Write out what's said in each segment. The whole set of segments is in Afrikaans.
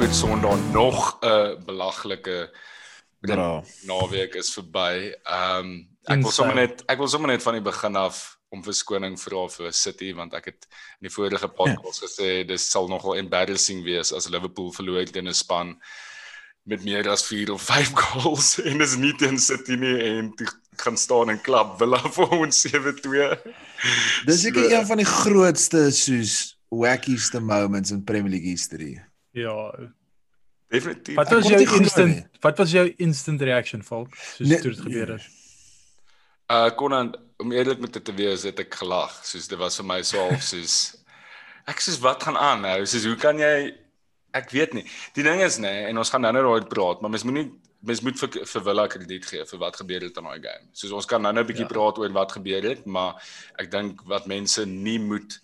awkward Sondag nog 'n uh, belaglike naweek is verby. Ehm um, ek wil sommer net ek wil sommer net van die begin af om verskoning vra vir City want ek het in die vorige podcast gesê dis sal nogal embarrassing wees as Liverpool verloor teen 'n span met meer as 4 of 5 goals en dis nie teen City nie en toe gaan staan en klap Villa vir ons 7-2. Dis seker een van die grootste soos wackiest moments in Premier League history. Ja. Definitief. Wat was jou instant nie. wat was jou instant reaction Falk soos Nee, toe dit gebeur het? Uh kon dan om eerlik met dit te wees het ek gelag. Soos dit was vir my so half soos ek soos wat gaan aan nou? Soos hoe kan jy ek weet nie. Die ding is nê nee, en ons gaan nou nou daaroor praat, maar mens moet nie mens moet vir vir Villa krediet gee vir wat gebeur het in daai game. Soos ons kan nou nou 'n bietjie ja. praat oor wat gebeur het, maar ek dink wat mense nie moet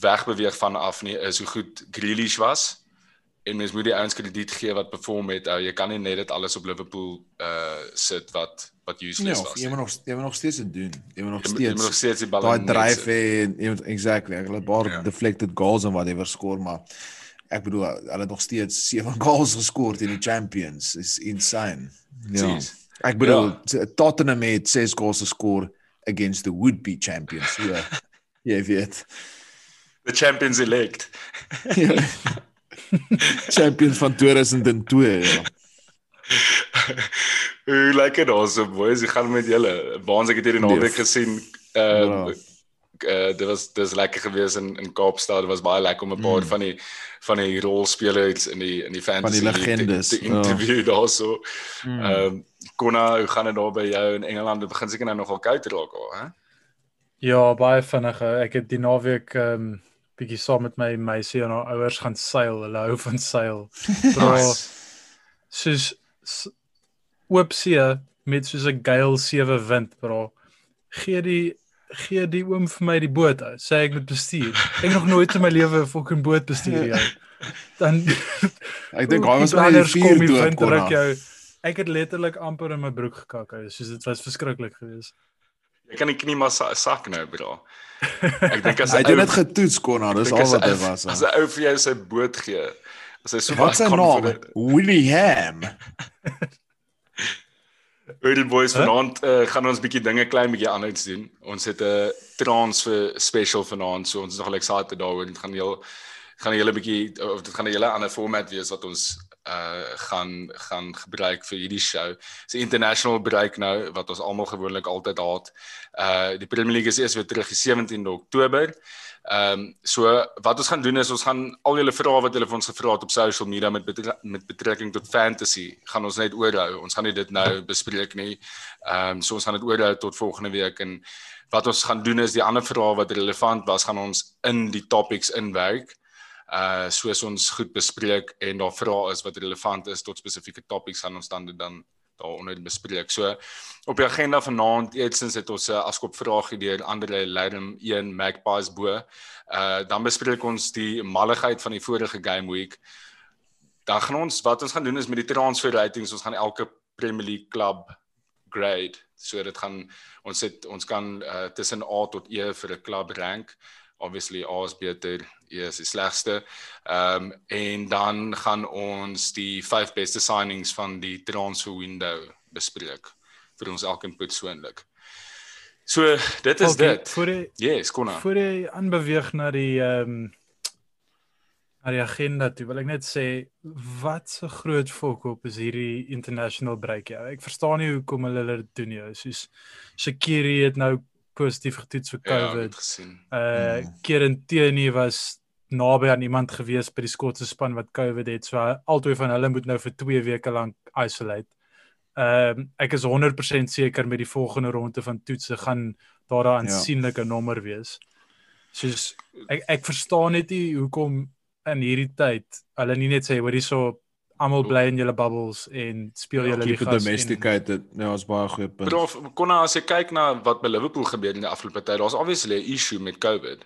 wegbeweeg van af nie is hoe goed Grealish was. En mens moet die ouens krediet gee wat perform het. Uh, jy kan nie net dit alles op Liverpool uh sit wat wat Ja, useless of was. jy nie. moet nog jy moet nog steeds dit doen. Jy moet nog Jy moet- jy moet nog steeds steeds die bal daai in dryf sit. hê en jy moet exactly, ek het 'n paar Ja. deflected goals en whatever skoor, maar ek bedoel hulle het nog steeds 7 goals geskor teen die champions. Is insane. Ja. Precies. Ek bedoel Ja. Tottenham het 6 goals geskor against the would be champions. So jy weet. The champions elect. Ja. champions van 2002. Ja. Hoe lyk dit daarso boys? Ek gaan met julle. Waans ek het hierdie naweek Nee. gesien. Uh Ja. uh dit was dis lekker gewees in in Kaapstad. Dit was baie lekker om 'n paar Mm. van die van die rolspelers in die in die fantasy league legendes, te, te ja. interview daarso. Mm. Ehm um, Konna, hoe gaan dit daar by jou in Engeland? Dit begin seker nou nogal koud raak al, hè? Ja, baie vinnig. hè. Ek het die naweek ehm um, bietjie saam met my meisie en haar ouers gaan seil. Hulle hou van seil. Nice. soos oop see met soos 'n gale 7 wind, bro. Gee die gee die oom vir my die boot. ou. Sê ek moet bestuur. Ek nog nooit in my lewe 'n fucking boot bestuur jy. Dan Ek dink hy was by die vier toe kon. Ek het letterlik amper in my broek gekak. Soos dit was verskriklik geweest. Jy kan die knie maar sa- sak nou, bro. Ek dink as Hy het net getoets Konna, dis ek dink al wat hy was. As. 'n ou vir jou sy boot gee. As hy so Wat sy naam? Willie Ham. Die boys Huh? vanaand uh, gaan ons bietjie dinge klein bietjie anders doen. Ons het 'n transfer special vanaand, so ons is nogal excited daaroor. Dit gaan heel gaan 'n hele bietjie of dit gaan 'n hele ander format wees wat ons uh gaan gaan gebruik vir hierdie show. Dis 'n international break nou wat ons almal gewoonlik altyd haat. Uh die Premier League is eers weer terug die 17de Oktober. Ehm um, so wat ons gaan doen is ons gaan al julle vrae wat julle vir ons gevra het op social media met betre met betrekking tot fantasy gaan ons net oorhou. Ons gaan nie dit nou bespreek nie. Ehm um, so ons gaan dit oorhou tot volgende week en wat ons gaan doen is die ander vrae wat relevant was gaan ons in die topics inwerk. Uh soos ons goed bespreek en daar vrae is wat relevant is tot spesifieke topics gaan ons dan dan daaronder bespreek. So op die agenda vanaand eerstens het ons 'n afskop vragie deur Andre Leidem 1 Magpies bo. Uh dan bespreek ons die malligheid van die vorige game week. Dan gaan ons wat ons gaan doen is met die transfer ratings, ons gaan elke Premier League klub grade. So dit gaan ons het ons kan uh, tussen A tot E vir 'n klub rank. Obviously A is beter, E is die slegste. Ehm um, en dan gaan ons die vyf beste signings van die transfer window bespreek vir ons elkeen persoonlik. So dit is Okay, dit. Voor jy Yes, kom aan. voor jy aanbeweeg na die ehm um, na die agenda toe, wil ek net sê wat so groot fokop is hierdie international break ja. Ek verstaan nie hoekom hulle dit doen nie. Soos Shakiri het nou positief getoets vir Ja, COVID. het gesien. Uh Mm. Kieran Tierney was naby aan iemand gewees by die Skotse span wat COVID het. So albei van hulle moet nou vir 2 weke lank isolate. Ehm um, ek is 100% seker met die volgende ronde van toetse gaan daar 'n Ja. aansienlike nommer wees. Soos ek ek verstaan net nie hoekom in hierdie tyd hulle nie net sê hoor hierso almal bly in julle bubbles en speel Ja, julle Keep it ligas en domesticated. Ja, is baie goeie punt. Prof, konna as jy kyk na wat by Liverpool gebeur in die afgelope tyd, daar's obviously 'n issue met COVID.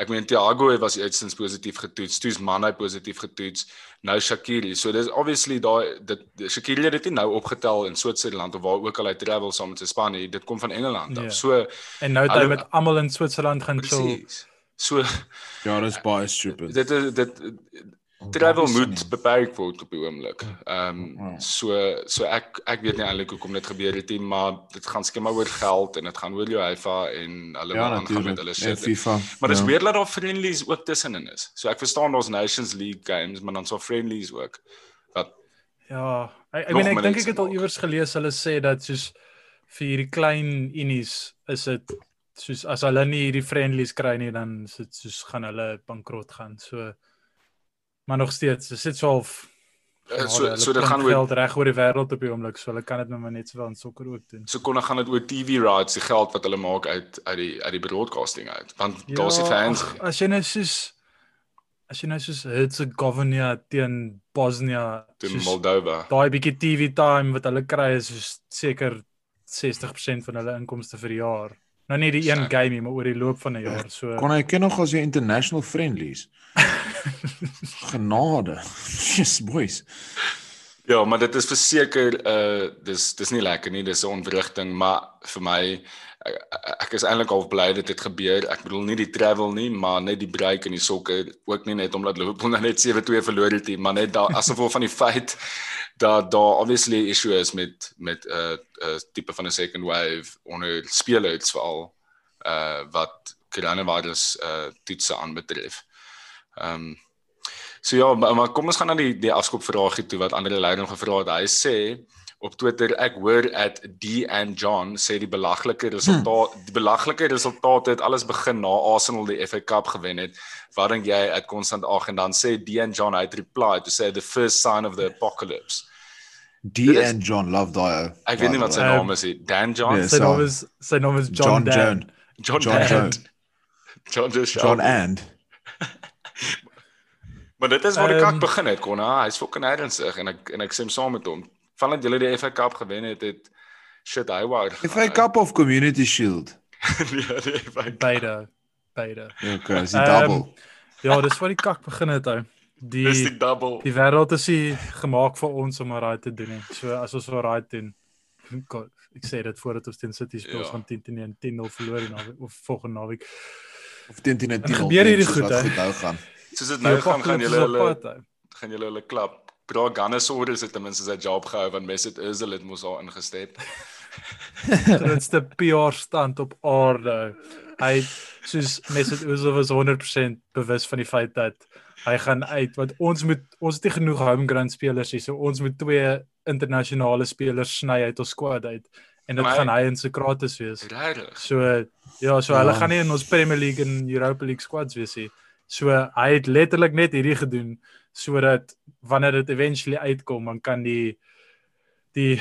Ek meen Thiago was uitstens positief getoets, toets Mane positief getoets, nou Shaqiri. So dis obviously daai dit Shaqiri het dit nie nou opgetel in Switserland of waar ook al hy travel saam met sy span nie. Dit kom van Engeland af. Ja. So en nou het hy Hulle- met almal in Switserland gaan chill. So Ja, dis baie stupid. dit is dit travel moet beperk word op die oomblik. Ehm Ja. so so ek ek weet nie eintlik hoekom dit gebeur het nie, maar dit gaan seker maar oor geld en dit gaan oor UEFA en hulle Ja aangaan natuurlik. met hulle shit. FIFA. Maar dis ja. weer dat daar friendlies ook tussenin is. So ek verstaan daar's Nations League games, maar dan so friendlies ook. Wat Ja, ek ek Nog meen ek dink ek het al iewers gelees hulle sê dat soos vir hierdie klein unies is dit soos as hulle nie hierdie friendlies kry nie dan is dit soos gaan hulle bankrot gaan. So maar nog steeds, dis dit half Eh, so so dit gaan oor geld reg oor die wêreld op die oomblik, so hulle kan dit nou maar net sowel in sokker ook doen. so kon gaan dit oor TV rights, die geld wat hulle maak uit uit die uit die broadcasting uit. Want daar's die fans. ag, as jy nou soos as jy nou soos Herzegovina teen Bosnia teen soos Moldova. daai bietjie TV time wat hulle kry is soos seker 60% van hulle inkomste vir die jaar. Nou nie die een game nie, maar oor die loop van 'n jaar. So Kon hy ken nog as jou international friendlies. Genade. Yes boys. Ja, maar dit is verseker uh dis dis nie lekker nie, dis 'n ontwrigting, maar vir my ek, ek is eintlik al bly dit het gebeur. Ek bedoel nie die travel nie, maar net die break in die sokker, ook nie net omdat Liverpool nou net 7-2 verloor het nie, maar net daar as gevolg van die feit dat daar obviously issue is met met 'n uh, 'n uh, tipe van 'n second wave onder spelers veral uh wat coronavirus uh toetse aanbetref. Ehm um, So ja, maar, maar kom ons gaan na die die afskopvragie toe wat ander leiding gevra het. Hy sê op Twitter ek hoor at D and John sê die belaglike resultaat hmm. die belaglike resultate het alles begin na Arsenal die FA Cup gewen het. Wat dink jy uit konstant ag en dan sê D and John hy het reply to say the first sign of the apocalypse. D Dit is- and John love daai. Ek weet nie wat sy Ehm, naam is nie. Dan John. Yes. sy so- naam is sy naam is John, John Dan. John John. Jones. John just John Shelby. and Maar dit is waar die Ehm, kak begin het, Konna. Hy's fucking ernstig en ek en ek stem saam met hom. Vandat julle die FA Cup gewen het, het shit hy wou. FA Cup of Community Shield. ja, die FA Cup. Beide. Beide. Okay, is die Ehm, double. Ja, dis waar die kak begin het ou. Die Dis die double. die wêreld is nie gemaak vir ons om raai te doen nie. So as ons wil raai doen. God, ek sê dit voordat ons teen City speel, Ja. gaan 10 teen 1 10-0 verloor die naweek of volgende naweek. Of 10 teen 10. gebeur hierdie goed, hè? Hou gaan. Soos dit nou gaan gaan julle hulle gaan julle hulle klap. Bra Gunnersaurus het ten minste sy job gehou want Mesut Özil het mos daar ingestep. grootste PR stand op aarde. Hy soos Mesut Özil was 100% bewus van die feit dat hy gaan uit want ons moet ons het nie genoeg homegrown spelers hier so ons moet twee internasionale spelers sny uit ons squad uit en dit Maar gaan hy in Socrates wees. Regtig. So ja, so hulle Ja. gaan nie in ons Premier League en Europa League squads wees nie. So hy het letterlik net hierdie gedoen sodat wanneer dit eventually uitkom, dan kan die die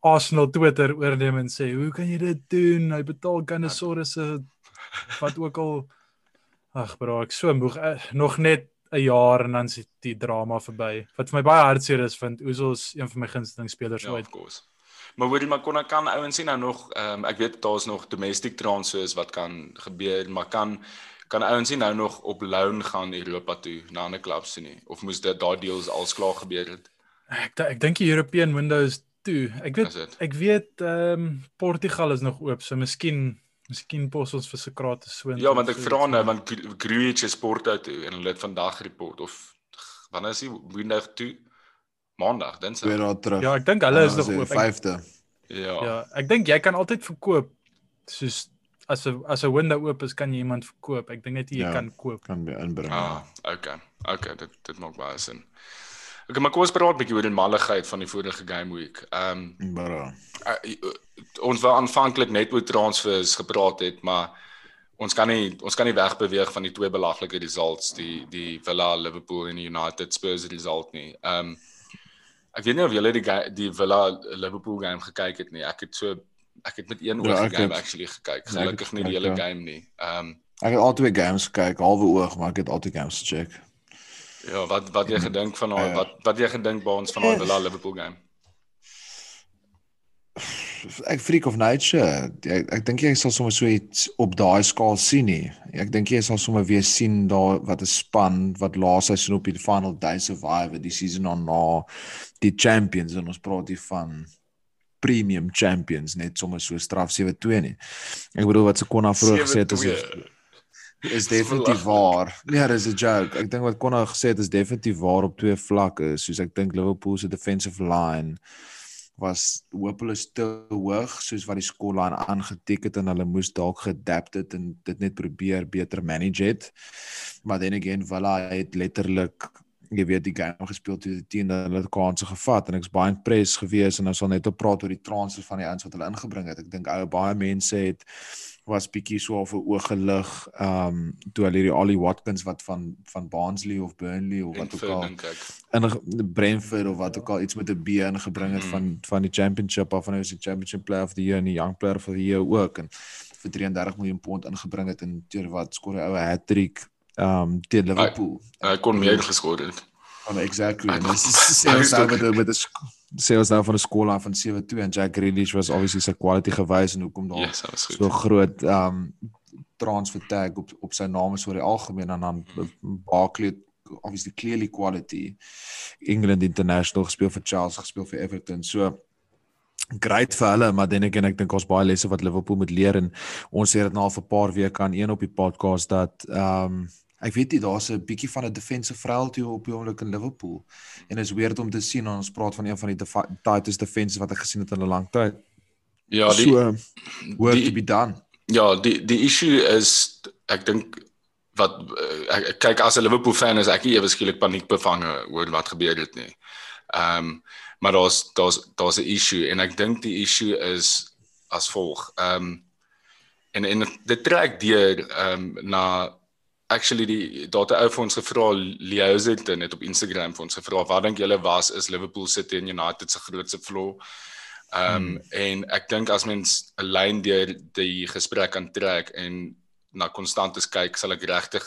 Arsenal Twitter oorneem en sê, "Hoe kan jy dit doen? Hy betaal Gunnersaurus se wat ook al Ag, bro, ek so moeg. Eh, Nog net 'n jaar en dan is die drama verby. Wat vir my baie hartseer is, want Özil is een van my gunsteling spelers Ja, ooit. Maar hoorie maar kon kan ouens sien nou nog ehm um, ek weet daar's nog domestic transfers wat kan gebeur, maar kan kan ouens sien nou nog op loan gaan Europa toe na 'n klubs toe nie of moes dit daai deals als klaar gebeur het? Ek ek dink die European window is toe. Ek weet ek weet ehm um, Portugal is nog oop, so miskien miskien pos ons vir Socrates so. Ja, want ek vra nou want Gru- Grujic is Porto toe en hulle het vandag report of wanneer is die window toe? Maandag, Dinsdag. dae terug. Ja, ek dink hulle is nog die oop. Ek, Vyfde. Ja. ja, ek dink jy kan altyd verkoop soos as 'n as 'n window oop is, kan jy iemand verkoop. Ek dink net jy Ja. kan koop. Kan by inbring. Ah, okay. Okay, dit dit maak baie sin. Okay, maar kom ons praat 'n bietjie oor die malligheid van die vorige game week. Ehm um, Bro. uh, ons wou aanvanklik net oor transfers gepraat het, maar ons kan nie ons kan nie wegbeweeg van die twee belaglike results, die die Villa Liverpool en die United Spurs result nie. Ehm um, ek weet nie of julle die die Villa Liverpool game gekyk het nie. Ek het so ek het met een Ja, oog ek die game het- actually gekyk. Ja, ek Gelukkig nie die hele ja. game nie. Ehm um, Ek het al twee games gekyk, halwe oog, maar ek het al twee games gecheck. Ja, wat wat jy gedink van daai Ja. wat wat jy gedink by ons van daai Villa Liverpool game? Ek freak of nature. Ek ek dink jy sal sommer so iets op daai skaal sien nie. Ek dink jy sal sommer weer sien daar wat 'n span wat laas seisoen op die final day survive die season on na die champions en ons praat hier van premium champions net sommer so straf 7-2 nie. Ek bedoel wat se kon na vroeër gesê het is 7-2. Is definitief waar. Nee, dis 'n joke. Ek dink wat Connor gesê het is definitief waar op twee vlakke. Soos ek dink Liverpool se defensive line was hopeloos te hoog soos wat die skoolline aangetik het en hulle moes dalk geadapt het en dit net probeer beter manage het. Maar dan again Villa het letterlik jy weet die game gespeel toe die teen hulle kansse gevat en ek's baie impressed gewees en ons sal net op praat oor die transfer van die ouens wat hulle ingebring het. Ek dink ou baie mense het was bietjie so of 'n oog gelig ehm um, toe hulle hierdie Ali Watkins wat van van Barnsley of Burnley of wat ook al in Brentford of wat ook al iets met 'n B ingebring het mm. van van die championship of van die championship player of the year en die young player of the year ook en vir 33 miljoen pond ingebring het en teer wat skoor hy ou hat-trick ehm um, teen Liverpool. Hy kon meer geskoor het. Oh, exactly. Dis sê ons nou met met 'n sê ons nou van 'n skool af van 7-2 en Jack Grealish was obviously sy quality gewys en hoekom daar yes, so groot um transfer tag op op sy naam is oor die algemeen en dan Barkley obviously clearly quality England international gespeel vir Charles gespeel vir Everton. So great vir hulle, maar dan ek en ek dink ons baie lesse wat Liverpool moet leer en ons sê dit nou al vir 'n paar weke aan een op die podcast dat um Ek weet jy daar's 'n bietjie van 'n defensive frailty op die oomblik in Liverpool. En is weird om te sien ons praat van een van die tightest defenses wat ek gesien het in 'n lang tyd. Ja, die so, work die, to be done. Ja, die die issue is ek dink wat ek, ek kyk as 'n Liverpool fan is ek ewe skielik paniek bevange oor wat gebeur het nie. Ehm um, maar daar's daar's daar's 'n issue en ek dink die issue is as volg. Ehm um, en en dit trek deur ehm um, na actually die data ou vir ons gevra Zilton het op Instagram vir ons gevra wat dink julle was is Liverpool City en United se grootste flaw. Ehm um, hmm. en ek dink as mens 'n lyn deur die gesprek kan trek en na konstantes kyk, sal ek regtig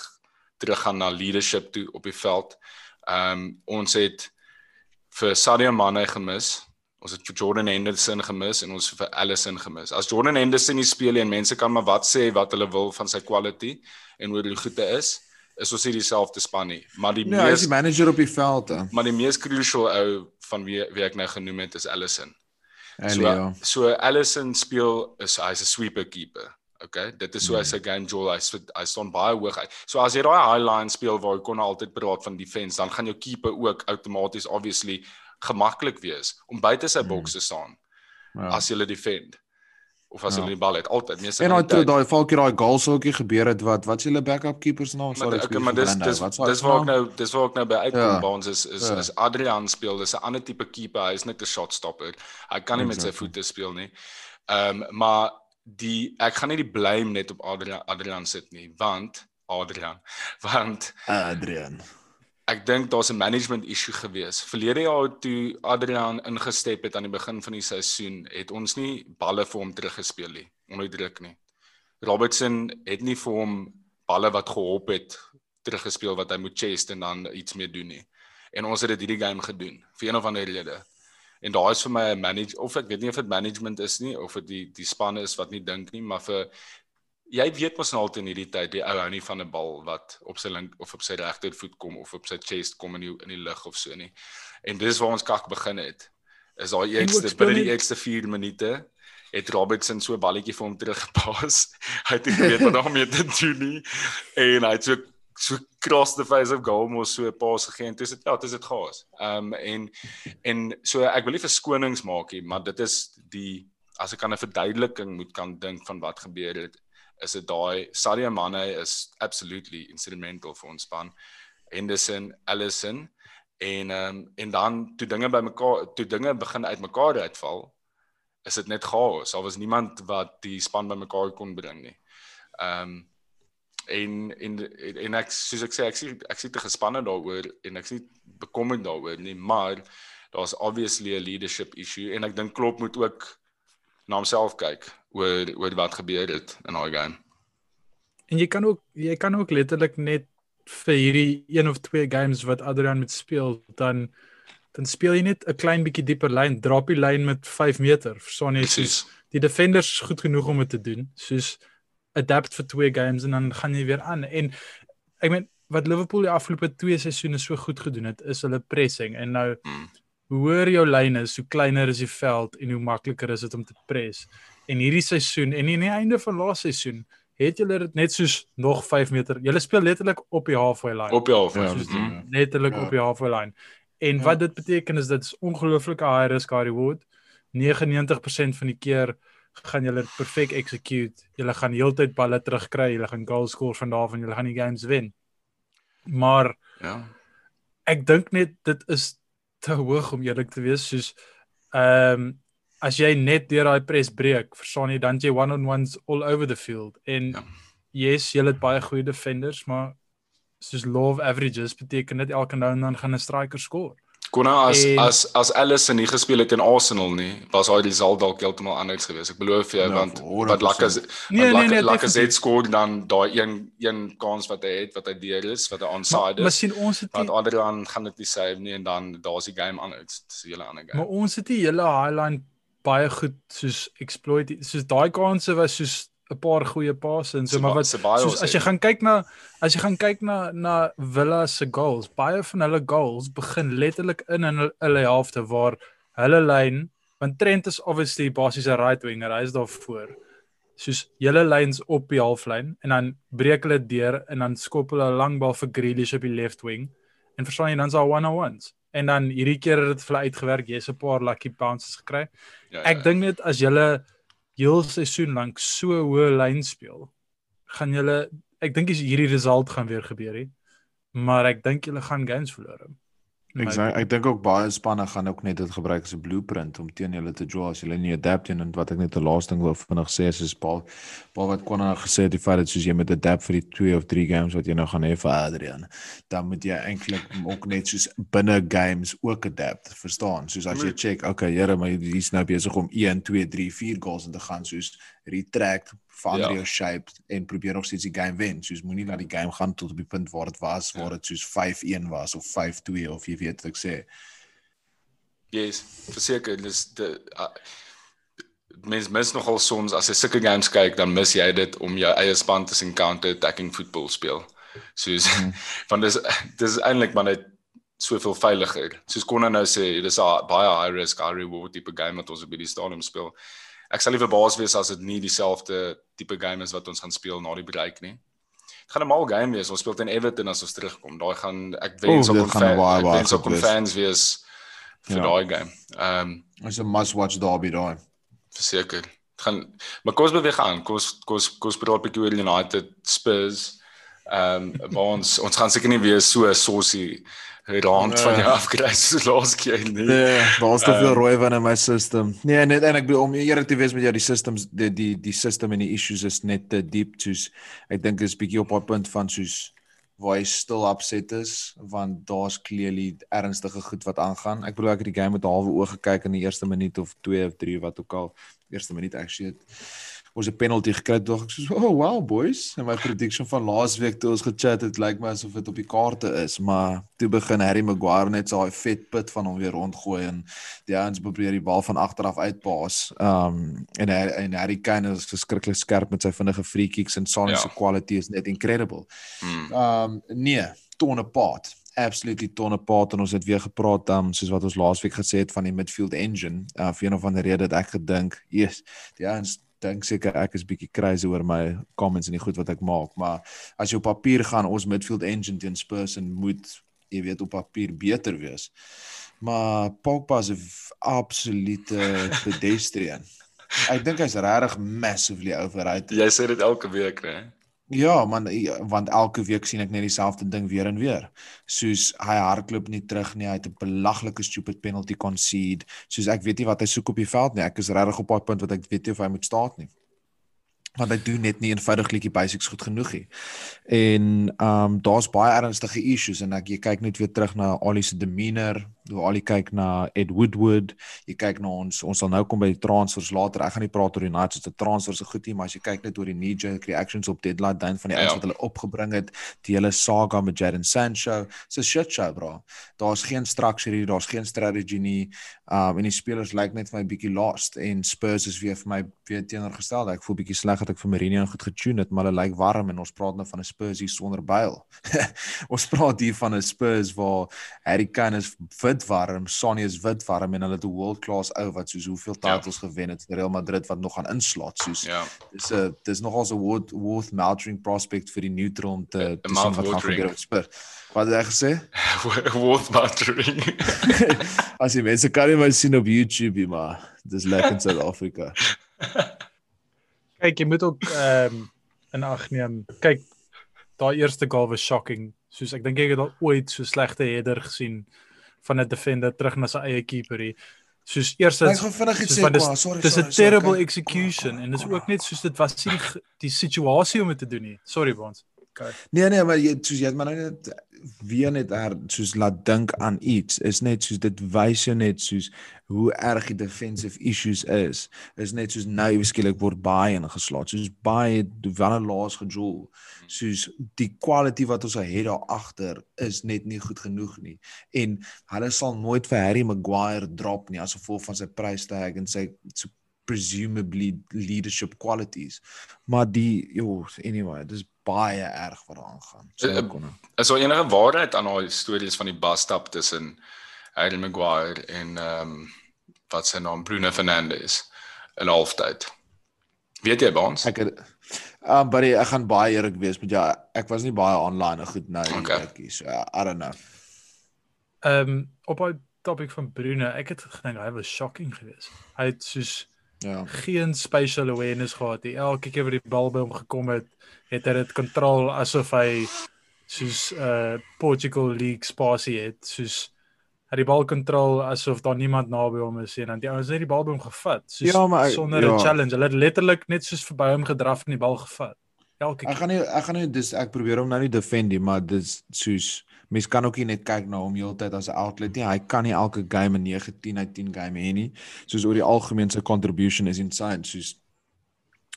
teruggaan na leadership toe op die veld. Ehm um, ons het vir Sadio Mane gemis. Ons het vir Jordan Henderson gemis en ons vir Alisson gemis. As Jordan Henderson nie speel nie en mense kan maar wat sê wat hulle wil van sy quality, en hoe die goede is is ons hier dieselfde span nie. Maar die nee, mees die manager op die veld hè. Maar die mees crucial ou van wie wie ek nou genoem het is Allison. So ja. so Allison speel is hy's 'n sweeper keeper okay dit is so as 'n game jewel hy hy staan baie hoog uit. So as jy daai high line speel waar jy kon altyd praat van defense dan gaan jou keeper ook outomaties obviously gemaklik wees om buite sy boks te staan ja. as jy defend of as hulle ja. die bal het altyd meeste en daai daai valkie daai goal sookie gebeur het wat wat is julle backup keepers naam nou? sorry okay, maar dis dis dis waar ek nou dis waar ek nou by uitkom ja. by ons is is, ja. is Adrian speel dis 'n ander tipe keeper hy is net 'n shot stopper hy kan nie exactly. met sy voete speel nie ehm um, maar die ek gaan nie die blame net op Adrian Adrian sit nie want Adrian want Adrian Ek dink daar's 'n management issue gewees. Verlede jaar toe Adrian ingestep het aan die begin van die seisoen, het ons nie balle vir hom teruggespeel nie, onder druk nie. Robertson het nie vir hom balle wat gehop het teruggespeel wat hy moet chase en dan iets mee doen nie. En ons het dit hierdie game gedoen vir een of ander rede. En daar is vir my 'n manage of ek weet nie of dit management is nie of dit die die span is wat nie dink nie, maar vir jy weet mos nou altyd in hierdie tyd die ou hou nie van 'n bal wat op sy link of op sy regtervoet kom of op sy chest kom in die, in die lug of so nie. En dis waar ons kak begin het. Is daai eerste binne die eerste 4 minute het Robertson so 'n balletjie vir hom teruggepas. hy het nie geweet wat daarmee te doen nie. En hy het so so cross the face of goal mos so 'n pas gegee en dis dit ja, dis dit gaas. Ehm um, en en so ek wil nie verskonings maak nie, maar dit is die as ek aan 'n verduideliking moet kan dink van wat gebeur het is dit daai Sadio Mane is absolutely instrumental vir ons span. Henderson, Allison en um, en dan toe dinge by mekaar toe dinge begin uitmekaar uitval, is dit net chaos. Daar was niemand wat die span by mekaar kon bring nie. Ehm um, en en en ek soos ek sê ek sê ek sê te gespanne daaroor en ek sê bekommerd daaroor nie, maar daar's obviously 'n leadership issue en ek dink Klopp moet ook na homself kyk oor oor wat gebeur het in daai game. En jy kan ook jy kan ook letterlik net vir hierdie een of twee games wat Adrian met speel dan dan speel jy net 'n klein bietjie dieper lyn, drop die lyn met 5 meter. Verstaan jy? Soos, die defenders is goed genoeg om dit te doen. Soos adapt vir twee games en dan gaan jy weer aan. En ek meen wat Liverpool die afgelope 2 seisoene so goed gedoen het, is hulle pressing. En nou hmm hoe hoër jou lyn is, hoe kleiner is die veld en hoe makliker is dit om te pres. En hierdie seisoen en in die einde van laaste seisoen het julle dit net soos nog 5 meter. Julle speel letterlik op die halfway line. Op jou Ja, af. dis Mm. ja. letterlik Ja. op die halfway line. En Ja. wat dit beteken is dit is ongelooflike high risk high reward. 99% van die keer gaan julle dit perfek execute. Julle gaan heeltyd balle terugkry, julle gaan goal score van daar van julle gaan die games wen. Maar Ja. ek dink net dit is te hoog om eerlik te wees soos ehm um, as jy net deur daai press breek, verstaan jy dan jy one-on-ones all over the field en Ja. yes, jy het baie goeie defenders, maar soos law of averages beteken dit elke nou en dan gaan 'n striker score. Konna as En- as as Allison nie gespeel het in Arsenal nie, was hy result dalk heeltemal anders geweest. Ek belowe vir jou Ja, want wat 100%. Lacazette Nee, nee, nee, Lacazette definitief. skoor dan daai een een kans wat hy het wat hy deur is, wat hy onside maar is. sien ons het Want die, Adrian gaan dit nie save nie en dan daar's die game anders. Dis 'n hele ander game. maar ons het die hele highline baie goed soos exploit soos daai kansse was soos 'n paar goeie passe en so maar wat soos as jy gaan kyk na as jy gaan kyk na na Villa se goals, baie van hulle goals begin letterlik in in hulle, hulle helfte waar hulle lyn want Trent is obviously basies 'n right winger, hy is daar voor. Soos julle lyns op die halflyn en dan breek hulle deur en dan skop hulle 'n lang bal vir Grealish op die left wing en verstaan jy dan's daar one-on-ones. En dan hierdie keer het dit vir hulle uitgewerk, jy's 'n paar lucky bounces gekry. ja, Ek dink net as julle heel seisoen lank so hoë lyn speel, gaan julle ek dink is hierdie result gaan weer gebeur hè. Maar ek dink julle gaan games verloor. Sê ek dink ook baie spanne gaan ook net dit gebruik as 'n blueprint om teen hulle te draw as hulle nie adapt en wat ek net die laaste ding wou vinnig sê is is Paul Paul wat kon nou gesê het die feit dat soos jy met adapt vir die 2 of 3 games wat jy nou gaan hê vir Adrian dan moet jy eintlik ook net soos binne games ook adapt verstaan? Soos as jy check okay Here maar hier's nou besig om 1 2 3 4 goals in te gaan soos retract verander Ja. jou shape en probeer nog steeds die game wen soos moenie laat die game gaan tot op die punt waar dit was waar dit soos 5-1 was of 5-2 of jy weet wat ek sê Yes, verseker, dis die uh, mens mis nogal soms as jy sulke games kyk, dan mis jy dit om jou eie span te sien counter attacking football speel. Soos Mhm. van dis dis is eintlik maar net soveel veiliger. Soos Konna nou sê, dis 'n baie high risk high reward tipe game wat ons op die stadium speel. Ek sal nie verbaas wees as dit nie dieselfde tipe game is wat ons gaan speel na die break nie. Dit gaan 'n mal game wees. Ons speel teen Everton as ons terugkom. Daai gaan ek wens Oeh, ook dit kon gaan fan, baie, ek wens ook goed kon wees. fans wees vir Ja. daai game. Ehm um, Dis 'n must watch derby daai. verseker. Dit gaan maar kom ons beweeg aan. Kom ons kom ons kom ons praat 'n bietjie oor United Spurs. Ehm um, ons ons gaan seker nie weer so saucy rand van Nee. jou afkry soos laas keer nie. Nee, daar's te veel Ehm, rooi van in my system. Nee, net en ek bedoel om eerlik te wees met jou die systems die die die system en die issues is net te diep soos ek dink is bietjie op 'n punt van soos waar hy stil upset is want daar's clearly ernstige goed wat aangaan. Ek bedoel ek het die game met halwe oog gekyk in die eerste minuut of 2 of 3 wat ook al eerste minuut actually het ons 'n penalty gekry dog ek soos oh wow boys en my prediction van laasweek toe ons gechat het lyk my asof dit op die kaarte is maar toe begin Harry Maguire net so daai vet pit van hom weer rondgooi en die ouens probeer die bal van agter af uitpaas um en hy, en Harry Kane is verskriklik skerp met sy vinnige free kicks en Son Ja. se quality is net incredible Hmm. Um nee, tonne paat. Absolutely tonne paat en ons het weer gepraat um soos wat ons laasweek gesê het van die midfield engine. Uh vir een of ander rede het ek gedink, "Jesus, die ouens dink seker ek is bietjie crazy oor my comments en die goed wat ek maak, maar as jy op papier gaan ons midfield engine teen Spurs en moet jy weet op papier beter wees. Maar Pogba is 'n absolute pedestrian. Ek dink hy's regtig massively overrated. Jy sê dit elke week, né? Ja, man, want elke week sien ek net dieselfde ding weer en weer. Soos hy hardloop nie terug nie, hy het 'n belaglike stupid penalty concede. Soos ek weet nie wat hy soek op die veld nie. Ek is regtig op daai punt wat ek weet nie of hy moet staan nie. Want hy doen net nie eenvoudiglik die basics goed genoeg nie. En ehm um, daar's baie ernstige issues en ek jy kyk net weer terug na Ali se demeanor, hoe Ali kyk na Ed Woodward, jy kyk na ons ons sal nou kom by die transfers later. Ek gaan nie praat oor die United se transfers so goed nie, maar as jy kyk net oor die knee jerk reactions op deadline dan van die Ja. ouens wat hulle opgebring het, die hele saga met Jadon Sancho, so shit show bro. Daar's geen structure hier, daar's geen strategy nie. Um en die spelers lyk net vir my bietjie lost en Spurs is weer vir my weer teenoorgestel. Ek voel bietjie sleg dat ek vir Mourinho goed getune het, maar hulle lyk warm en ons praat nou van 'n Spurs hier sonder Bale. ons praat hier van 'n Spurs waar Harry Kane is witwarm, Sonny is witwarm en hulle het 'n world class ou wat soos hoeveel Ja. titles gewen het vir Real Madrid wat nog gaan inslaat soos Ja. dis 'n dis nogals 'n worth worth meltering prospect vir die neutral om te, A te sien wat gaan gebeur op Spurs. Wat het hy gesê? Worth muttering. As jy mense kan nie maar sien op YouTube nie, maar dis lekker in Suid-Afrika. Kyk, jy moet ook ehm um, in ag neem. Kyk, daai eerste goal was shocking. Soos ek dink ek het al ooit so slegte header gesien van 'n defender terug na sy eie keeperie. Soos eers Ek is gaan vinnig iets sê, van dis sorry. dis 'n sorry, sorry, terrible kyk. execution en dit is ook net soos dit was nie die, die situasie om dit te doen nie. Sorry Bons. Okay. Nee nee, maar jy soos jy het maar nou net weer net her, soos laat dink aan iets. Is net soos dit wys jou net soos hoe erg die defensive issues is. Is net soos nou skielik word baie ingeslaat. Soos baie wanneer laas gejol. Soos die quality wat ons het daar agter is net nie goed genoeg nie. En hulle sal nooit vir Harry Maguire drop nie as gevolg van sy price tag en sy so presumably leadership qualities. Maar die jo anyway, dis baie erg wat daar aangaan. So Eh, kon. Is daar enige waarheid aan daai stories van die busstap tussen Harry Maguire en ehm um, wat sy naam Bruno Fernandes in halftyd? Weet jy baans? Ek het um buddy, ek gaan baie eerlik wees met jou. Ek was nie baie online en goed nou nie. Okay. Okay. So uh, I don't know. Ehm um, op daai topik van Bruno, ek het gedink hy was shocking geweest. Hy het soos Ja. geen spatial awareness gehad nie. Elke keer wat die bal by hom gekom het, het hy dit kontrol asof hy soos uh Portugal League spasie het, soos hy die bal kontrol asof daar niemand naby hom is en dan die ouens het die bal by hom gevat, soos Ja, maar ek- sonder ja. 'n challenge. Hulle het letterlik net soos verby hom gedraf en die bal gevat. Elke Ek keer. gaan nie ek gaan nie dis ek probeer hom nou nie defend nie, maar dis soos mens kan ook nie net kyk na hom heeltyd as 'n outlet nie. Hy kan nie elke game 'n 9 10 uit 10 game hê nie. Soos oor die algemeen sy contribution is insane. Soos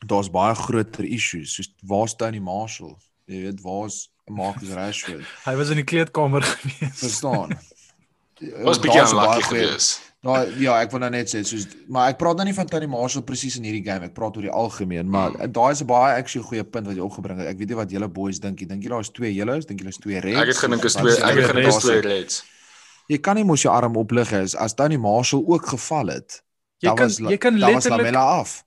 daar's baie groter issues. Soos waar's Tony Marshall? Jy weet, waar's Marcus Rashford? Hy was in die kleedkamer gewees. Verstaan? Was bietjie Daar's 'n baie unlucky Nou ja, ek wil nou net sê soos maar ek praat nou nie van Tony Marshall presies in hierdie game, ek praat oor die algemeen, maar Hmm. daai is 'n baie actually goeie punt wat jy opgebring het. Ek weet nie wat julle boys dink nie. Dink julle daar's twee yellows, dink julle is twee reds? Ek het gedink is twee ek het gedink is twee reds. Jy kan nie mos jou arm oplig as as Tony Marshall ook geval het. Jy kan was jy kan letterlik af.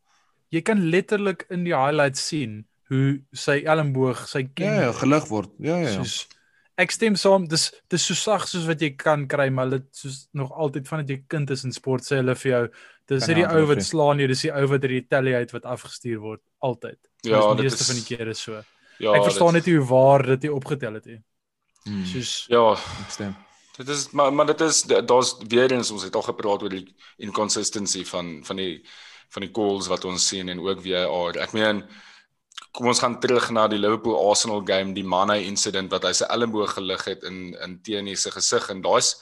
jy kan letterlik in die highlights sien hoe sy elmboog, sy kin Ja, ja, gelig word. Ja, ja. ja. soos ek stem saam dis dis so sag soos wat jy kan kry maar dit soos nog altyd vandat jy kind is in sport sê hulle vir jou dis Kan nie die nie ou wat slaan jy dis die ou wat retaliate wat afgestuur word altyd. Ja, die dit meeste is van die kere so. Ja, ek verstaan dit- net nie hoe waar dit hier opgetel het nie. Hmm, soos Ja, ek stem. Dit is maar maar dit is daar's weer eens ons het al gepraat oor die inconsistency van van die van die calls wat ons sien en ook VAR. Ek meen kom ons gaan terug na die Liverpool Arsenal game, die Mane incident wat hy sy elmboog gelig het in in Tierney se gesig en daai's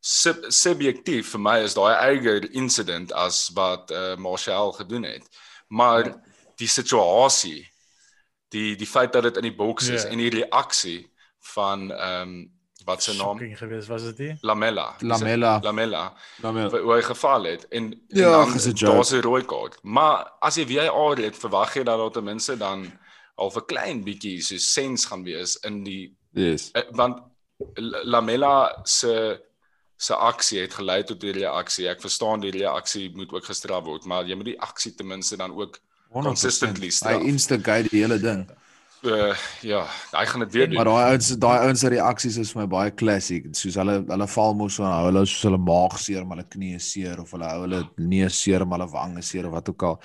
sub, subjektief vir my is daai erger incident as wat uh, Martial gedoen het. Maar die situasie die die feit dat dit in die boks is Ja. en die reaksie van ehm um, wat sy naam geweest was dit nie Lamella. Lamella. Lamella Lamela. hoe hy geval het en, en Ja, dan daar's 'n rooi kaart. Maar as jy VAR het, verwag jy dat daar ten minste dan al 'n klein bietjie so sens gaan wees in die Yes. eh, want Lamella se se aksie het gelei tot die reaksie. Ek verstaan die reaksie moet ook gestraf word, maar jy moet die aksie ten minste dan ook 100%. consistently Hy straf. instigate die hele ding. Uh, ja, hy gaan dit weer Maar doen. daai ouens daai ouens se reaksies is vir my baie klassiek. Soos hulle hulle val mos so hou hulle soos hulle maag seer, maar hulle knie seer of hulle hou hulle neus seer, maar hulle wang is seer of wat ook al.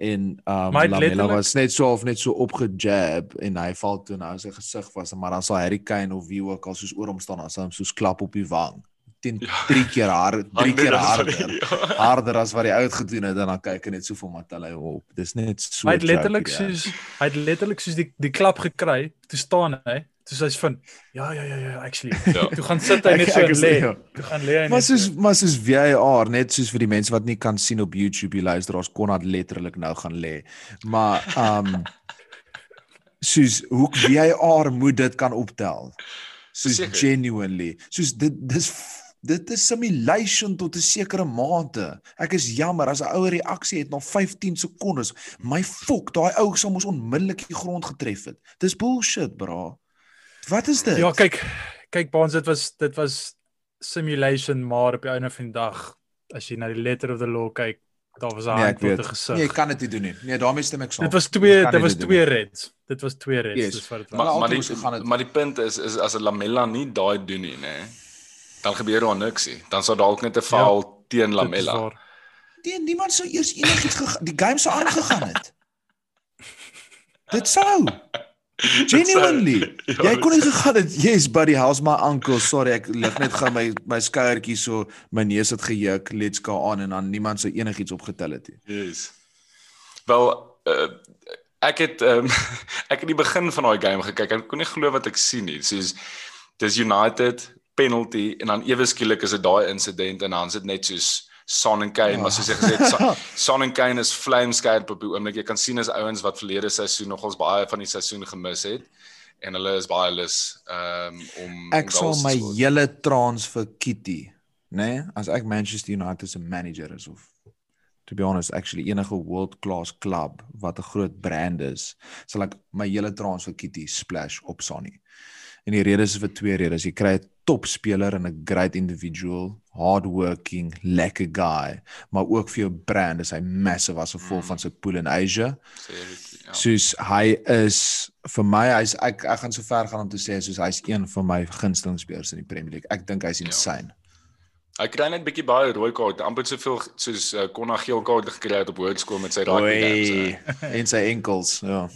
En um Maar het Lamela was net so of net so opgejab en hy val toe nou sy gesig was, maar dan sal Harry Kane of wie ook al soos oor hom staan as hy hom soos klap op die wang. Teen Ja. drie keer harder, drie Harder keer as wat harder. die- ja. Harder as wat hy uitgedoen het en dan kyk hy net so vir Matalay op. Dis net so. hy het letterlik ja. soos hy het letterlik soos die die klap gekry toe staan hy toe hy's van ja ja ja ja actually Ja. toe gaan sit hy net so en lê ja. toe gaan lê hy Maar so. soos maar soos VAR net soos vir die mense wat nie kan sien op YouTube die luisteraars kon dit letterlik nou gaan lê. Maar um soos hoe VAR moet dit kan optel. Soos Verseker. genuinely. Soos dit dis dit is simulation tot 'n sekere mate. Ek is jammer as 'n ou reaksie het na 15 sekondes. My fok, daai ou sou mos onmiddellik die grond getref het. Dis bullshit, bra. Wat is dit? Ja, kyk, kyk Baans, dit was dit was simulation maar op die einde van die dag as jy na die letter of the law kyk, daar was 'n Nee, hand met 'n gesig. Nee, jy kan dit nie doen nie. Nee, daarmee stem ek saam. dit was twee dit was twee reds. Dit was twee reds, Yes. dis wat dit Maar was. Maar maar die maar die punt is is as 'n Lamella nie daai doen nie, nê. Dan gebeur daar niks nie. Dan sou dalk net 'n foul teen Dit is Lamella. Nee, niemand sou eers enigiets gegaan die game sou aangegaan het. Dit sou. Genuinely. Ja, Jy kon nie gegaan het. Yes, buddy, how's my uncle? Sorry, ek lig net gou my my skouertjie so my neus het gejuk. Let's go on en dan niemand sou enigiets opgetel het nie. Yes. Wel uh, ek het um, ek het die begin van daai game gekyk. Ek kon nie glo wat ek sien nie. Soos dis United penalty en dan ewe skielik is dit daai insident en dan is dit net soos Son en Kane, maar soos jy gesê het, Son- Son en Kane is vlamskerp op die oomblik. Jy kan sien is ouens wat verlede seisoen nogals baie van die seisoen gemis het en hulle is baie lus um, om Ek sal my hele transfer kitty, né, nee, as ek Manchester United se manager is of to be honest, actually enige world class club wat 'n groot brand is, sal ek my hele transfer kitty splash op Sonny. En die rede is vir twee redes. Jy kry 'n topspeler en 'n great individual, hardworking, lekker guy, maar ook vir jou brand is hy massive as gevolg van sy pool in Asia. Ja. Soos hy is vir my hy's ek ek gaan so ver gaan om te sê soos hy's een van my gunsteling spelers in die Premier League. Ek dink hy's insane. Hy kry net bietjie baie rooi kaarte, amper soveel soos uh, Konna geel kaarte gekry het op hoërskool met sy rugby en sy enkels, ja.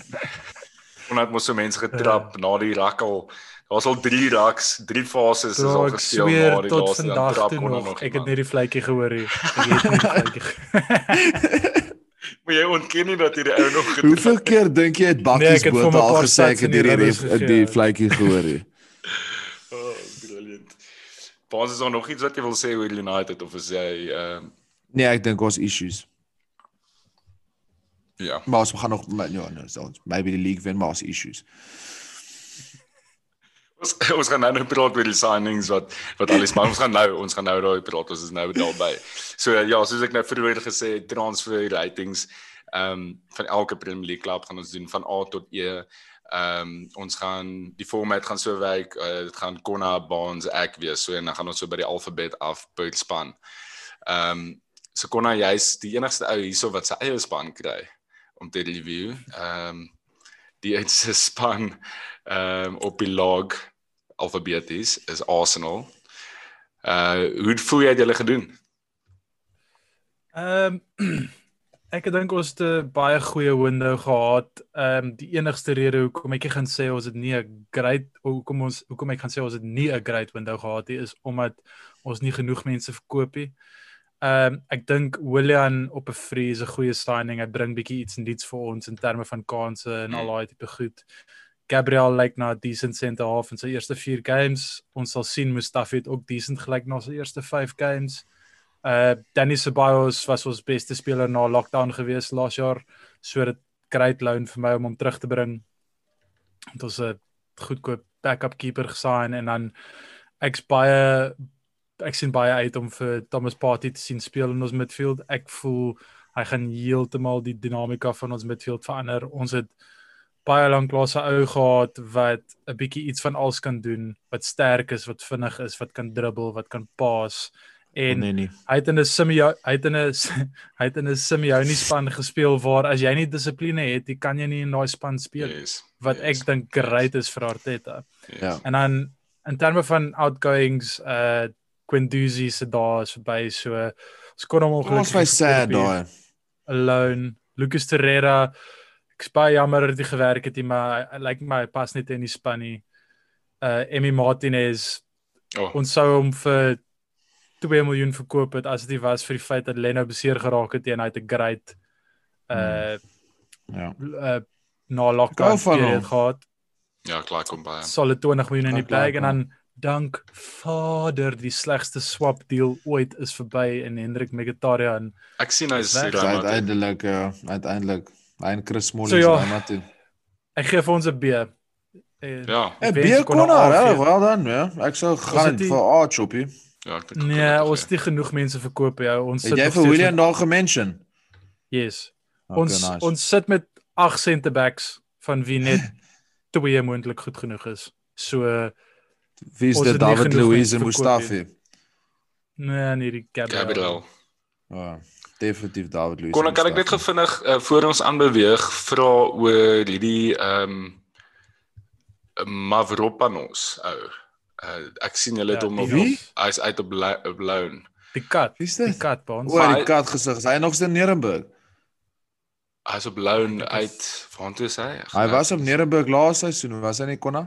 Konna het mos so mense getrap na die rakkel. Daar was al 3 raks, 3 fases is al sweer na die tot laaste dan vandag trap toe nog. Ek het net die vletjie gehoor hier. Ek het net die vletjie. Maar jy ontken nie dat hierdie ou nog getrap. Hoeveel keer dink jy het Nee, Bakkies het Botha my al gesê ek het die ref gegee, die ja. vletjie gehoor hier. Oh, brilliant. Baas is daar nog iets wat jy wil sê oor United of is jy ehm Nee, ek dink ons issues. ja. Maar ons gaan nog maar ja, no, so maybe die league wen maar ons issues. Ons ons gaan nou nou praat oor die signings wat wat alles maar ons gaan nou ons gaan nou daai praat ons is nou daarby. So ja, soos ek nou vroeër gesê het, transfer ratings ehm um, van elke Premier League klub gaan ons doen van A tot E. Ehm um, ons gaan die format gaan so werk, uh, dit gaan Konna Bonds ek wees so en dan gaan ons so by die alfabet af per span. Ehm um, so Konna jy's die enigste ou hierso wat sy eie span kry om te review. Ehm um, die enigste span ehm um, op die log alfabeties is Arsenal. Uh hoe voel jy dit julle gedoen? Ehm ek dink ons het 'n baie goeie window gehad. Ehm die enigste rede hoekom ek gaan sê ons het nie 'n great hoekom ons hoekom ek gaan sê ons het nie 'n great window gehad nie is omdat ons nie genoeg mense verkoop nie. Ehm ek dink Willian op 'n free is 'n goeie signing. Hy bring bietjie iets nuuts vir ons in terme van kansse en al daai tipe goed. Gabriel lyk na 'n decent center half in sy eerste 4 games. Ons sal sien Mustafi het ook decent gelyk na sy eerste 5 games. Uh Danny Ceballos was ons beste speler na lockdown gewees laas jaar. So dit great loan vir my om hom terug te bring. Het ons 'n goedkoop backup keeper gesign en dan ek's baie ek sien baie uit om vir Thomas Partey te sien speel in ons midfield. Ek voel hy gaan heeltemal die dinamika van ons midfield verander. Ons het baie lank lank 'n ou gehad wat 'n bietjie iets van alles kan doen, wat sterk is, wat vinnig is, wat kan dribbel, wat kan pas. En nee nee. hy het in 'n Simeo hy het in 'n hy het in 'n Simeone span gespeel waar as jy nie dissipline het, jy kan jy nie in daai span speel. Yes. wat yes, ek dink great is vir Arteta. yes. Ja. En dan in terme van outgoings uh Quinduzi se dae is verby so ons kon hom Ons ongelukkig was sad daai. alone. Lucas Torreira ek's baie jammer dat hy gewerk het, maar hy- hy lyk my hy pas net in die span nie. Uh Emi Martinez Oh, ons sou hom vir 2 miljoen verkoop het as dit nie was vir die feit dat Leno beseer geraak het en hy het 'n great uh Ja. uh na Ek lockdown hom. period gehad. ja, klaar kom baie. Solid 20 miljoen in die plek en dan dank Vader die slegste swap deal ooit is verby en Hendrik Mkhitaryan. Ek sien hy is Dis weg. hier So aan. uiteindelik ja, uiteindelik hy en Chris So ja. so ja. toe. Ek gee vir ons 'n B. Eh, Ja, 'n kon A daar, gee. wel dan, ja. Ek sou gaan die- vir A choppie. ja, ek dink. Nee, ons het nie genoeg mense verkoop ja. Ons Het sit jy vir William daar gemention? Yes. Okay, ons nice. ons sit met 8 center backs van wie net twee moontlik goed genoeg is. So Wie is dit David mense en Mustafi? Nee, nee, die Gabriel. Gabriel. Ja, definitief David Luiz. Kon kan ek net gevinnig uh, voor ons aanbeweeg vra oor hierdie ehm um, Mavropanos ou. Uh, ek sien hulle het Ja, hom op hy's uit op op loan. Die kat. Wie's Die dit? kat by ons. Oor die kat gesig. Is hy nog steeds in Nuremberg? Hy's op loan uit waartoe is hy? Hy was op Nuremberg laas seisoen, was hy nie konna?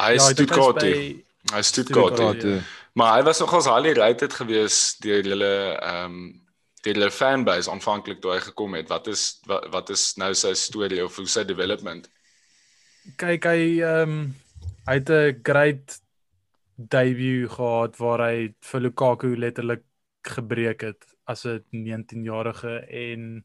Hy is Ja, Stuttgart. toe. Hy is Stuttgart. Stuttgart, toe. ja. Maar hy was nogals highly rated gewees deur hulle ehm um, hulle fanbase aanvanklik toe hy gekom het. Wat is wat, wat is nou sy storie of hoe sy development? kyk hy ehm um, hy het 'n great debut gehad waar hy vir Lukaku letterlik gebreek het as 'n 19-jarige en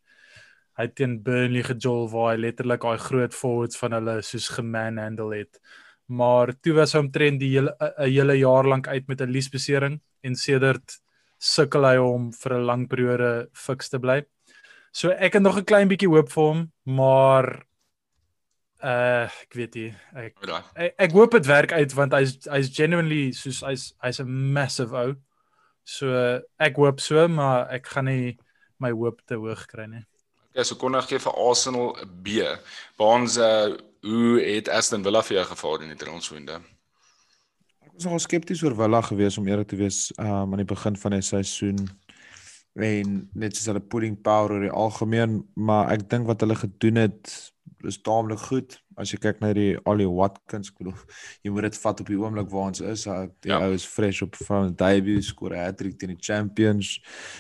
hy het teen Burnley gejol waar hy letterlik daai groot forwards van hulle soos gemanhandle het. Maar toe was hy omtrent die hele 'n hele jaar lank uit met 'n liesbesering en sedert sukkel hy om vir 'n lang periode fiks te bly. So ek het nog 'n klein bietjie hoop vir hom, maar uh ek weet nie. Ek ek, ek hoop dit werk uit want hy's hy's genuinely soos hy's hy's 'n massive ou. So ek hoop so, maar ek gaan nie my hoop te hoog kry nie. Ja, so kon ek gee vir Arsenal 'n B. Baans uh hoe het Aston Villa vir jou gevaar in die transwinde? Was nogal skepties oor Villa gewees om eerlik te wees um, aan die begin van die seisoen. En net soos hulle pudding power oor die algemeen, maar ek dink wat hulle gedoen het is taamlik goed. As jy kyk na die Ollie Watkins, bedoel, jy moet dit vat op die oomblik waar ons is. Hy die Ja. ou is fresh op van debut, skoor 'n hat-trick teen die Champions.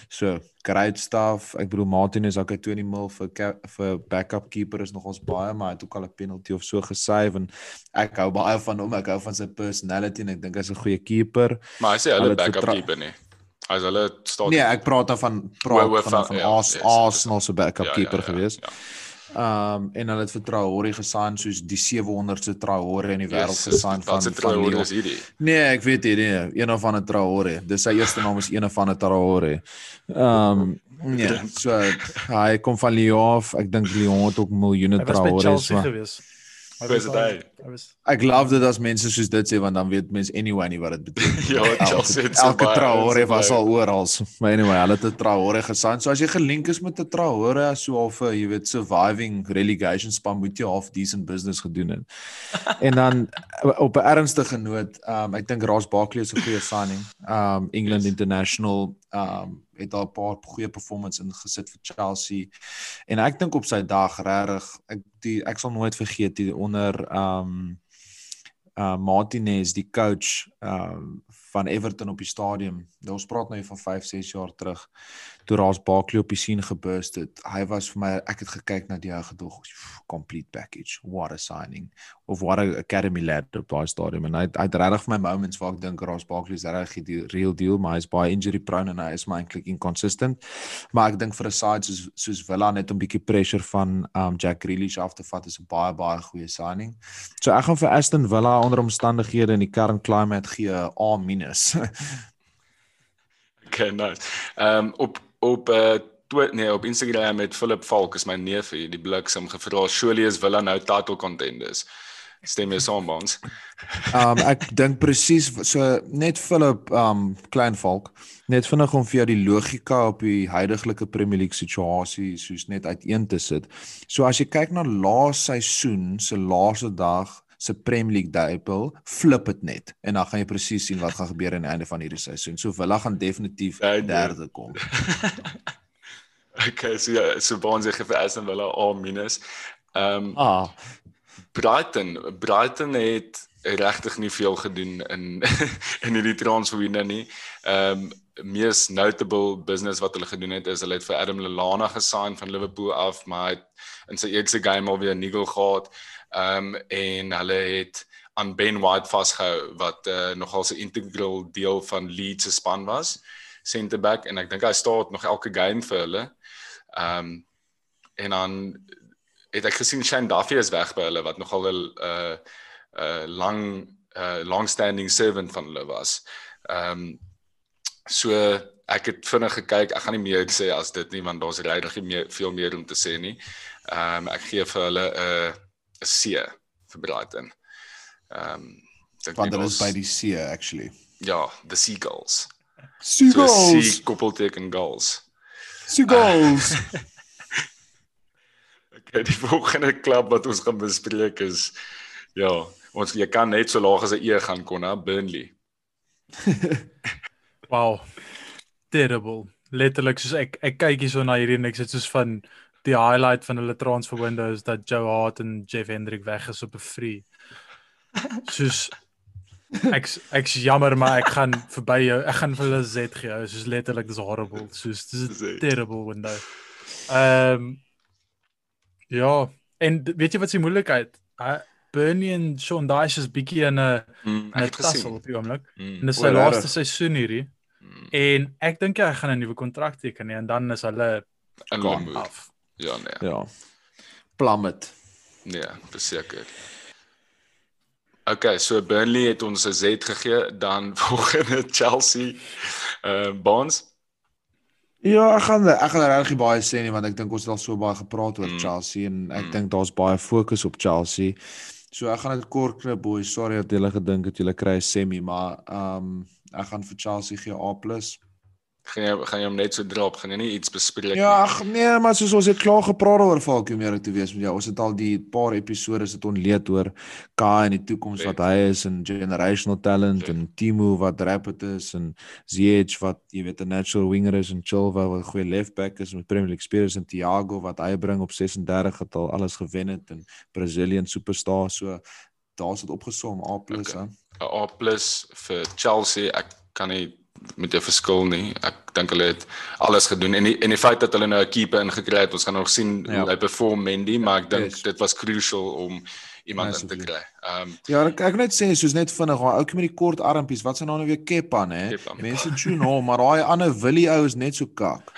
So, great stuff. Ek bedoel Martin is okay 20 mil vir vir backup keeper is nogals baie, maar hy het ook al 'n penalty of so gesave en ek hou baie van hom. Ek hou van sy personality en ek dink hy's 'n goeie keeper. Maar hy sê Hulle backup vertrou- keeper nie. Hy's hulle staat Nee, ek praat dan van praat O, o, van van- van ja, Ars- yes, Arsenal se backup Ja, ja, keeper ja, gewees. Ja. Um en hulle het vir Traoré gesign soos die 700ste Traoré in die wêreld Yes, gesign van van trouwens Lyon. is hierdie? Nee, ek weet nie, nee, een of ander Traoré. Dis sy eerste naam is een of ander Traoré. Um nee, so hy kom van Lyon af. Ek dink Lyon het ook miljoene Hy was by. Chelsea gewees. Was dit hy? Ek love dit as mense soos dit sê want dan weet mense anyway nie wat dit beteken. Ja, Elke- Chelsea het so Elke mense was bly. al oral. Maar anyway, hulle het 'n Traoré gesign. So as jy gelink is met 'n Traoré so half 'n jy weet surviving relegation span moet jy half decent business gedoen het. en dan op 'n ernstige noot, um ek dink Ross Barkley is 'n goeie signing. Um England Yes. International um het al 'n paar goeie performance ingesit vir Chelsea. En ek dink op sy dag regtig ek die ek sal nooit vergeet die onder um uh Martinez die coach um van Everton op die stadium. Nou ons praat nou hier van 5, 6 jaar terug toe Raas Barkley op die scene geburst het. Hy was vir my ek het gekyk na die ou gedog complete package. What a signing of what a academy lad op daai stadium en hy hy het regtig vir my moments waar ek dink Raas Barkley is regtig die real deal, maar hy's baie injury prone en hy is maar eintlik inconsistent. Maar ek dink vir 'n side soos soos Villa net om bietjie pressure van um Jack Grealish af te vat is 'n baie baie goeie signing. So ek gaan vir Aston Villa onder omstandighede in die current climate gee A-. Okay, nice. Ehm um, op op uh nee, op Instagram het Philip Falk is my neef hier, die bliksem gevra, "Surely is Villa nou title contenders?" Stem jy saam met ons? Um ek dink presies so net Philip um Kleinvalk net vinnig om vir jou die logika op die huidige Premier League situasie soos net uiteen te sit. So as jy kyk na laas seisoen se laaste dag se Premier League debut, flip dit net en dan gaan jy presies sien wat gaan gebeur aan die einde van hierdie seisoen. So Villa gaan definitief Derde. derde kom. Okay, so ja, so Baans gee vir Aston Villa A-. Ehm um, Ah, Brighton, Brighton het regtig nie veel gedoen in in hierdie transferwindow nie. Ehm um, mees notable business wat hulle gedoen het is hulle het vir Adam Lallana gesign van Liverpool af, maar hy het in sy eerste game alweer 'n niggle gehad. Ehm um, en hulle het aan Ben White vasgehou wat uh, nogal 'n integral deel van Leeds se span was, center back en ek dink hy staan nog elke game vir hulle. Ehm um, en dan het ek gesien Shane Duffy is weg by hulle wat nogal 'n uh uh lang uh long standing servant van hulle was. Ehm um, so ek het vinnig gekyk. Ek gaan nie meer sê as dit nie want daar's regtig meer veel meer om te sê nie. Ehm um, ek gee vir hulle 'n uh, 'n C vir Brighton. Ehm um, want hulle is by die see actually. ja, the Seagulls. So Seagulls. C koppelteken goals. Seagulls. Okay, die volgende klub wat ons gaan bespreek is ja, ons jy kan net so laag as 'n E gaan kon, hè, Burnley. Wow. Terrible. Letterlik soos ek ek kyk hierso na hierdie en ek sit soos van die highlight van hulle transfer window is dat Joe Hart en Jeff Hendrick weg is op 'n free. Soos ek ek's jammer maar ek gaan verby jou. Ek gaan vir hulle Z gee. Soos letterlik dis horrible. Soos dis 'n terrible window. Ehm um, ja, en weet jy wat se moeilikheid? Uh, Bernie en Sean Dyche is bietjie in 'n Mm, 'n gesien. op die oomblik. Mm, En dis sy laaste seisoen hierdie. mm, En ek dink hy gaan 'n nuwe kontrak teken en dan is hulle af. Ja, nee. ja. Plummet. Nee, verseker. Okay, so Burnley het ons 'n Z gegee, dan volgende Chelsea uh Bonds. Ja, ek gaan ek gaan regtig baie sê nie want ek dink ons het al so baie gepraat oor Mm. Chelsea en ek Mm. dink daar's baie fokus op Chelsea. So ek gaan dit kort knip boys. Sorry dat julle gedink het julle kry 'n semi, maar ehm um, ek gaan vir Chelsea gee A+. Gaan jy gaan jy hom net so drop, gaan jy nie iets bespreek Ja, ag nee, maar soos ons het klaar gepraat oor om eerlik te wees met jou. Ons het al die paar episode sit ontleed oor Kai en die toekoms wat hy is en generational talent Ja. en Timo wat rapid is en Ziyech wat jy weet 'n natural winger is en Chilwell wat 'n goeie left back is met Premier League experience en Thiago wat hy bring op 36 het al alles gewen het en Brazilian superstar so daar's dit opgesom A+ Okay. okay. hè. 'n A+ vir Chelsea. Ek kan nie met jou verskil nie. Ek dink hulle het alles gedoen en die, en die feit dat hulle nou 'n keeper ingekry het, ons gaan nog sien ja. Ja. hoe hy perform Mendy, maar ek dink Yes. dit was crucial om iemand in Massively. te kry. Ehm um, Ja, ek ek wil net sê soos net vinnig, daai ouetjie met die kort armpies, wat se naam nou weer Kepa, hè? Kepa. Mense tune hom, maar daai ander Willie ou is net so kak.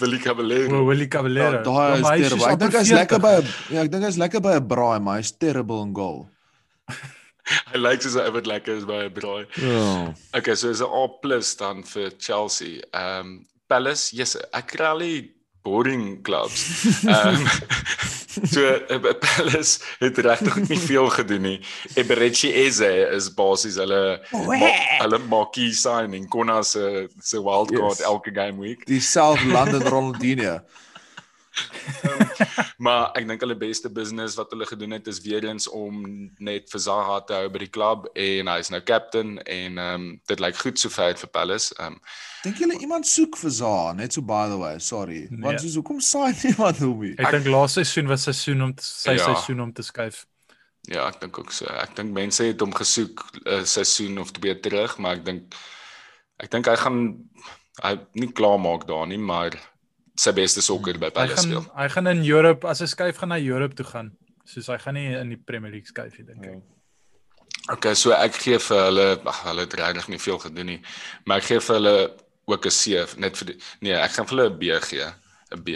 Willie Caballero. O, Willie Caballero. Ja, daai maar is terrible. soos Ek dink hy's lekker 40. by 'n ja, ek dink hy's lekker by 'n braai, maar hy's terrible in goal. Hy lyk soos hy wat lekker is by 'n braai. Ja. Okay, so is 'n A+ dan vir Chelsea. Ehm um, Palace, yes, ek kry al die boring clubs. Ehm um, so uh, Palace het regtig nie veel gedoen nie. Eberechi Eze is basies hulle ma, hulle marquee signing Konna se se wildcard Yes. elke game week. Die South London Ronaldinho. Maar ek dink hulle beste business wat hulle gedoen het is weer eens om net vir Zaha te hou by die klub en hy's nou captain en ehm um, dit lyk goed sover vir Palace. Ehm um, Dink julle iemand soek vir Zaha, net so by the way, sorry. Nee. Want soos hoekom saai niemand hom nie? Ek dink laaste seisoen was seisoen om te, sy Ja. seisoen om te skuif. Ja, ek dink ook so. Ek dink mense het hom gesoek 'n seisoen of twee terug, maar ek dink ek dink hy gaan hy nie klaar maak daar nie, maar sy beste sokker by Hy Palace gaan speel. hy gaan in Europe as hy skuif gaan na Europe toe gaan. Soos hy gaan nie in die Premier League skuif nie dink ek. Okay, so ek gee vir hulle, ag hulle het regtig nie veel gedoen nie, maar ek gee vir hulle ook 'n C net vir die nee, ek gaan vir hulle 'n B gee, 'n B.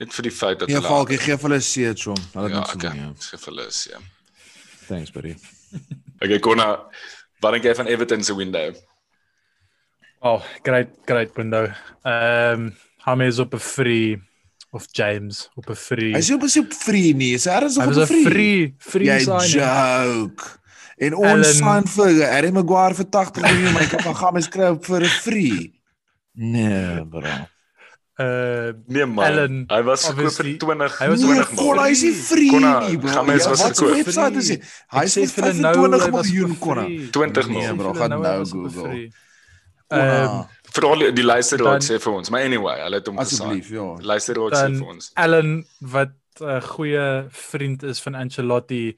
Net vir die feit dat Nee, hulle Falkie, gee vir hulle 'n C, chom. Hulle het Ja, niks okay. gedoen nie. Ek gee vir hulle 'n C. Thanks, buddy. Okay, Konna, wat dink jy van Everton se window? Oh, great great window. Ehm um, James op 'n free of James op 'n free. Hy is op 'n soop free nie. Is hy ernstig Hy op was 'n 'n free? free free Jy signing. joke. En ons sign vir Harry Maguire vir 80 miljoen, my kan gaan mes kry op vir 'n free. Nee, bro. Uh Nee man, Allen, hy was obviously, vir 20 hy was Nee, 20 kon hy is nie free Konna, nie, bro. gaan mens Ja, was wat verkoop. website is dit? Hy Ek is sê vir hulle nou 25 hy was miljoen op 'n konna. free. 20 Nee, miljoen. bro, gaan nou op 'n Google. free. Ehm, Veral die luisteraar Dan- sê vir ons, maar anyway, hulle het hom gesaai. Asseblief, ja. Luisteraar sê vir ons. Allen wat 'n goeie vriend is van Ancelotti,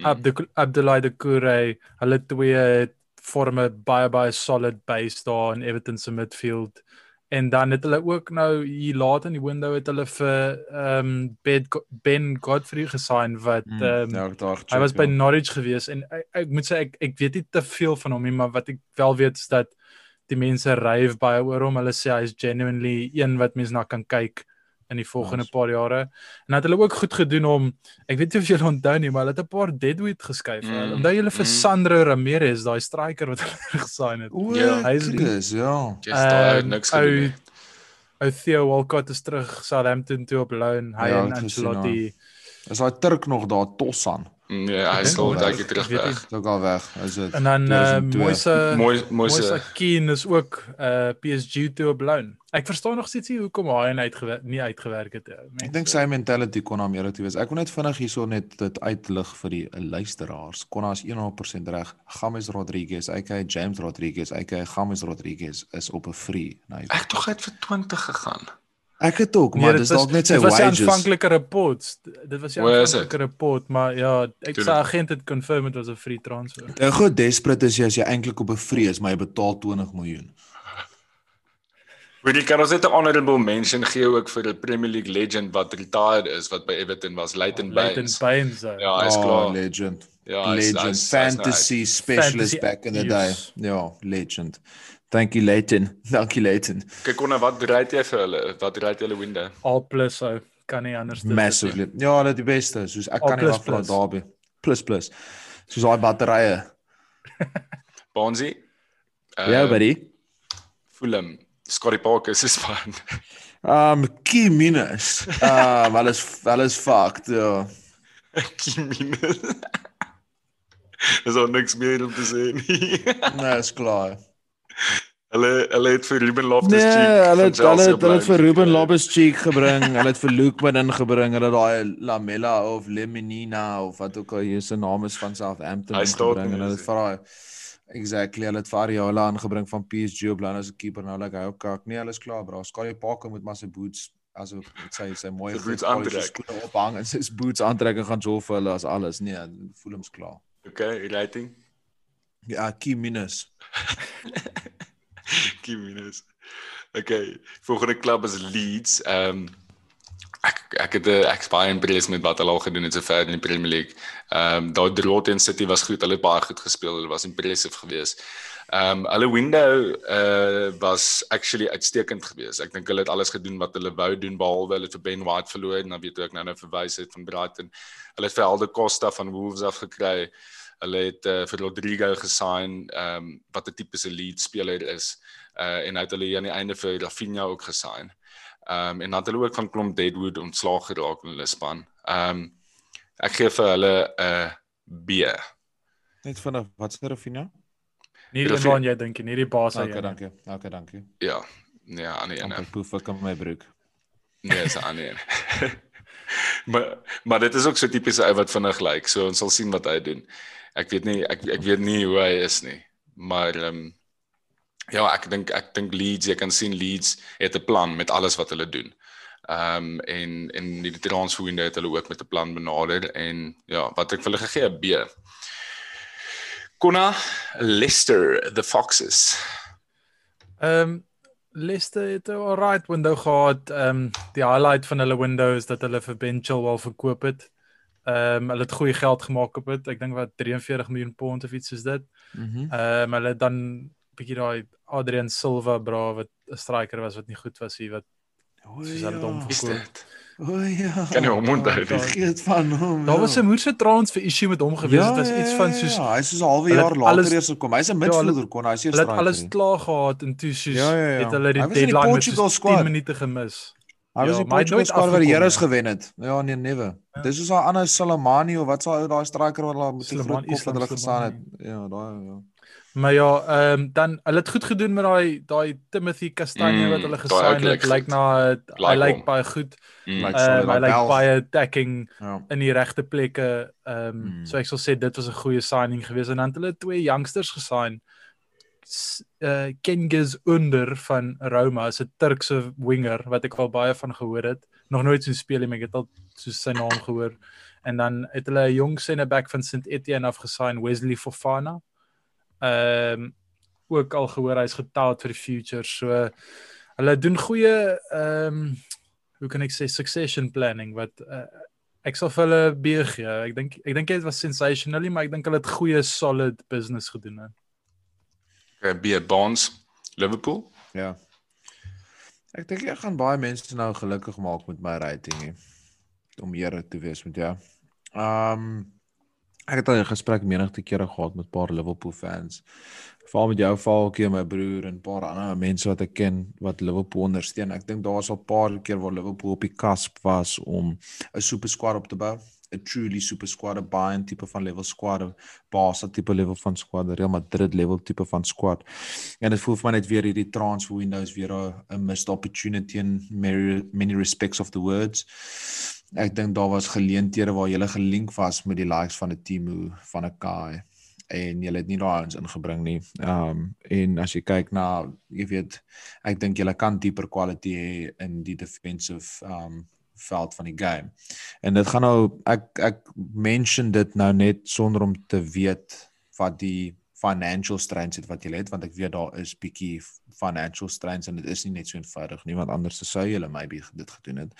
Mm. Abdu Abdoulaye de Koure, hulle twee het vorm 'n baie baie solid base daar in Everton se midfield. En dan het hulle ook nou hier laat in die window het hulle vir ehm um, Ben, ben Godfrey gesign wat Mm, ehm um, ja, daar Hy was by ja. Norwich gewees en ek, ek moet sê ek ek weet nie te veel van hom nie, maar wat ek wel weet is dat die mense ryf baie oor hom. Hulle sê hy is genuinely een wat mense na kan kyk in die volgende Nice. paar jare. En dat hulle ook goed gedoen om ek weet nie of julle onthou nie, maar hulle het 'n paar deadweight geskuif. Mm, Onthou julle vir mm. Sandro Ramirez, daai striker wat hulle gesign het. O, Ja, hy is- ja. Daar het Ehm, niks gedoen. Ou Theo Walcott is terug Southampton toe op loan. Hy Ja, en het Ancelotti. Is daai Turk nog daar Tossan? Nee, hy is dink al wel, daai ek terug weet nie. weg. Dis ook al weg. Is dit? En dan uh, 2002. Moise Moise Keane is ook uh PSG toe op loan. Ek verstaan nog steeds nie hoekom hy en uitgewerk nie uitgewerk het. ja. Ek dink sy mentality kon hom eerlik wees. Ek wil net vinnig hierso net dit uitlig vir die luisteraars. Kon as 100% reg. James Rodriguez, aka James Rodriguez, aka James Rodriguez is op 'n free. Nou, Ek tog uit vir 20 gegaan. Ek het ook, Nee, maar dit dis was- dalk net sy dit was wages. aanvanklike reports. Dit was is aanvanklike report, maar ja, ek sy agent het confirm dit was 'n free transfer. Nou goed, desperate is jy as jy eintlik op 'n free is, maar jy betaal 20 miljoen. Weet jy kan ons net 'n honorable mention gee ook vir 'n Premier League legend wat retired is wat by Everton was, Leighton Leighton Baines. Baines. uh, Ja, hy is Oh, klaar. legend. Ja, legend, is- hy is nou fantasy specialist Fantasy- back in the day. yes. Ja, legend. Thank you Leighton. Dankie Leighton. Kyk onder wat bereid jy vir hulle? Wat jy hulle window? Al plus so kan nie anders dit Massively. Ja, hulle die beste. Soos ek Al kan nie wag vir daai plus. Plus. Soos daai batterye. Bonzi? Ja, buddy. Fulham. Scotty Parker se span. Um key minus. Um hulle is hulle is fucked. Ja. Kimine. Dis al niks meer om te sê nie. Nee, is klaar. Hulle hulle het vir Ruben Loftus Nee, Cheek. hulle het hulle het hulle het vir Ruben Lobes cheek gebring. Hulle het vir Luke Madden gebring. Hulle het daai Lamela of Lemonina of wat ook al hier se naam is van Southampton gebring en hulle het vir daai Exactly, hulle het vir Ariola aangebring van PSG op lyn as 'n keeper nou like hy ook kak. Nee, hulle is klaar, bro. Scotty Parker moet maar sy boots as ek sê sy mooi Sy boots aantrek. skoene ophang en sy boots aantrek en gaan jol vir hulle as alles. Nee, voel hom's klaar. Okay, rating. Ja, key minus. Kimine. Okay, volgende klub is Leeds. Ehm um, ek ek het 'n ek's baie impressed met wat hulle al gedoen het sover in die Premier League. Ehm um, daai draw teen City was goed. Hulle het baie goed gespeel. Hulle was impressive geweest. Ehm um, hulle window uh was actually uitstekend geweest. Ek dink hulle het alles gedoen wat hulle wou doen behalwe hulle vir Ben White verloor en dan weet ek nou nou verwys het van Brighton. Hulle het vir Alde Costa van Wolves af gekry. Hulle het uh, vir Rodrigo gesign, ehm um, wat 'n tipiese lead speler is. Uh en hy het hulle aan die einde vir Rafinha ook gesign. Ehm um, en dan het hulle ook van Klomp Deadwood ontslaag geraak in hulle span. Ehm um, ek gee vir hulle 'n uh, B. Net vinnig, wat sê Rafinha? Nie die man jy dink nie, nie die baas hy. Okay, dankie. Okay, dankie. Ja. Nee, aan die ene. Amper poef ek in my broek. Nee, is aan die ene. maar maar dit is ook so tipies ou wat vinnig lyk. Like. So ons sal sien wat hy doen. Ek weet nie ek ek weet nie hoe hy is nie. Maar ehm um, ja, ek dink ek dink Leeds, jy kan sien Leeds het 'n plan met alles wat hulle doen. Ehm um, en en die transfer window het hulle ook met 'n plan benader en ja, wat ek vir hulle gegee het, B. Konna Leicester, the Foxes. Ehm um, Leicester het 'n alright window gehad. Ehm um, die highlight van hulle window is dat hulle vir Ben Chilwell verkoop het. Ehm um, hulle het goeie geld gemaak op dit. Ek dink wat 43 miljoen pond of iets soos dit. Mhm. Ehm um, hulle het dan bietjie daai Adrian Silva bra wat 'n striker was wat nie goed was hier wat O Soos hulle het hom Is verkoop. O ja. Kan jy hom onthou? Ja, Vergeet van hom. Daar ja. was 'n moerse transfer issue met hom gewees. Dit was iets van soos Ja, hy is soos 'n halwe jaar het later alles- eers gekom. Hy's 'n Ja, midfielder kon hy 'n hulle het alles klaar gehad en toe soos Ja, ja, ja. het hulle die deadline met Portugal soos squad. 10 minute gemis. Hy was Ja, die Portugal wat die Heroes gewen het. Ja, nee, newe. Ja. Dis soos daai ander Salamani of wat sal daai striker wat hulle met die groot kop wat hulle gestaan het. Ja, daai ja. Maar ja, ehm um, dan hulle het goed gedoen met daai daai Timothy Castagne Mm, wat hulle gesign het. Lyk goed. na hy Lyk baie goed. Mm. Ehm solid, um, hy lyk baie attacking Ja. in die regte plekke. Ehm um, Mm. so ek sal sê dit was 'n goeie signing geweest en dan het hulle twee youngsters gesign. S- Uh Cengiz Under van Roma 'n Turkse winger wat ek al baie van gehoor het. Nog nooit sien speel nie, maar ek het al so sy naam gehoor. En dan het hulle 'n jong center back van St Etienne afgesign, Wesley Fofana. Ehm um, ook al gehoor hy's getout vir die future. So hulle doen goeie ehm um, hoe kan ek sê succession planning wat uh, ek sal vir hulle B gee. Ek dink ek dink dit was sensational, maar ek dink hulle het goeie solid business gedoen. He. Okay, B Bonds, Liverpool. Ja. Ek dink ek gaan baie mense nou gelukkig maak met my rating nie. Om eerlik te wees met jou. Ehm ek het al 'n gesprek menigte kere gehad met 'n paar Liverpool fans. Veral met jou Falkie my broer en 'n paar ander mense wat ek ken wat Liverpool ondersteun. Ek dink daar's al 'n paar keer waar Liverpool op die cusp was om 'n super squad op te bou. 'n truly super squad, 'n Bayern tipe van level squad, 'n Barca tipe level van squad, Real Madrid level tipe van squad. En dit voel vir my net weer hierdie transfer windows weer 'n missed opportunity in many, many respects of the words. Ek dink daar was geleenthede waar jy gelink was met die likes van 'n Timo, van 'n Kai en jy het nie daai ons ingebring nie. Ehm um, en as jy kyk na jy weet ek dink jy kan dieper quality hê in die defensive ehm um, veld van die game. En dit gaan nou ek ek mention dit nou net sonder om te weet wat die financial strains het wat jy het want ek weet daar is bietjie financial strains en dit is nie net so eenvoudig nie want anders sou jy hulle maybe dit gedoen het.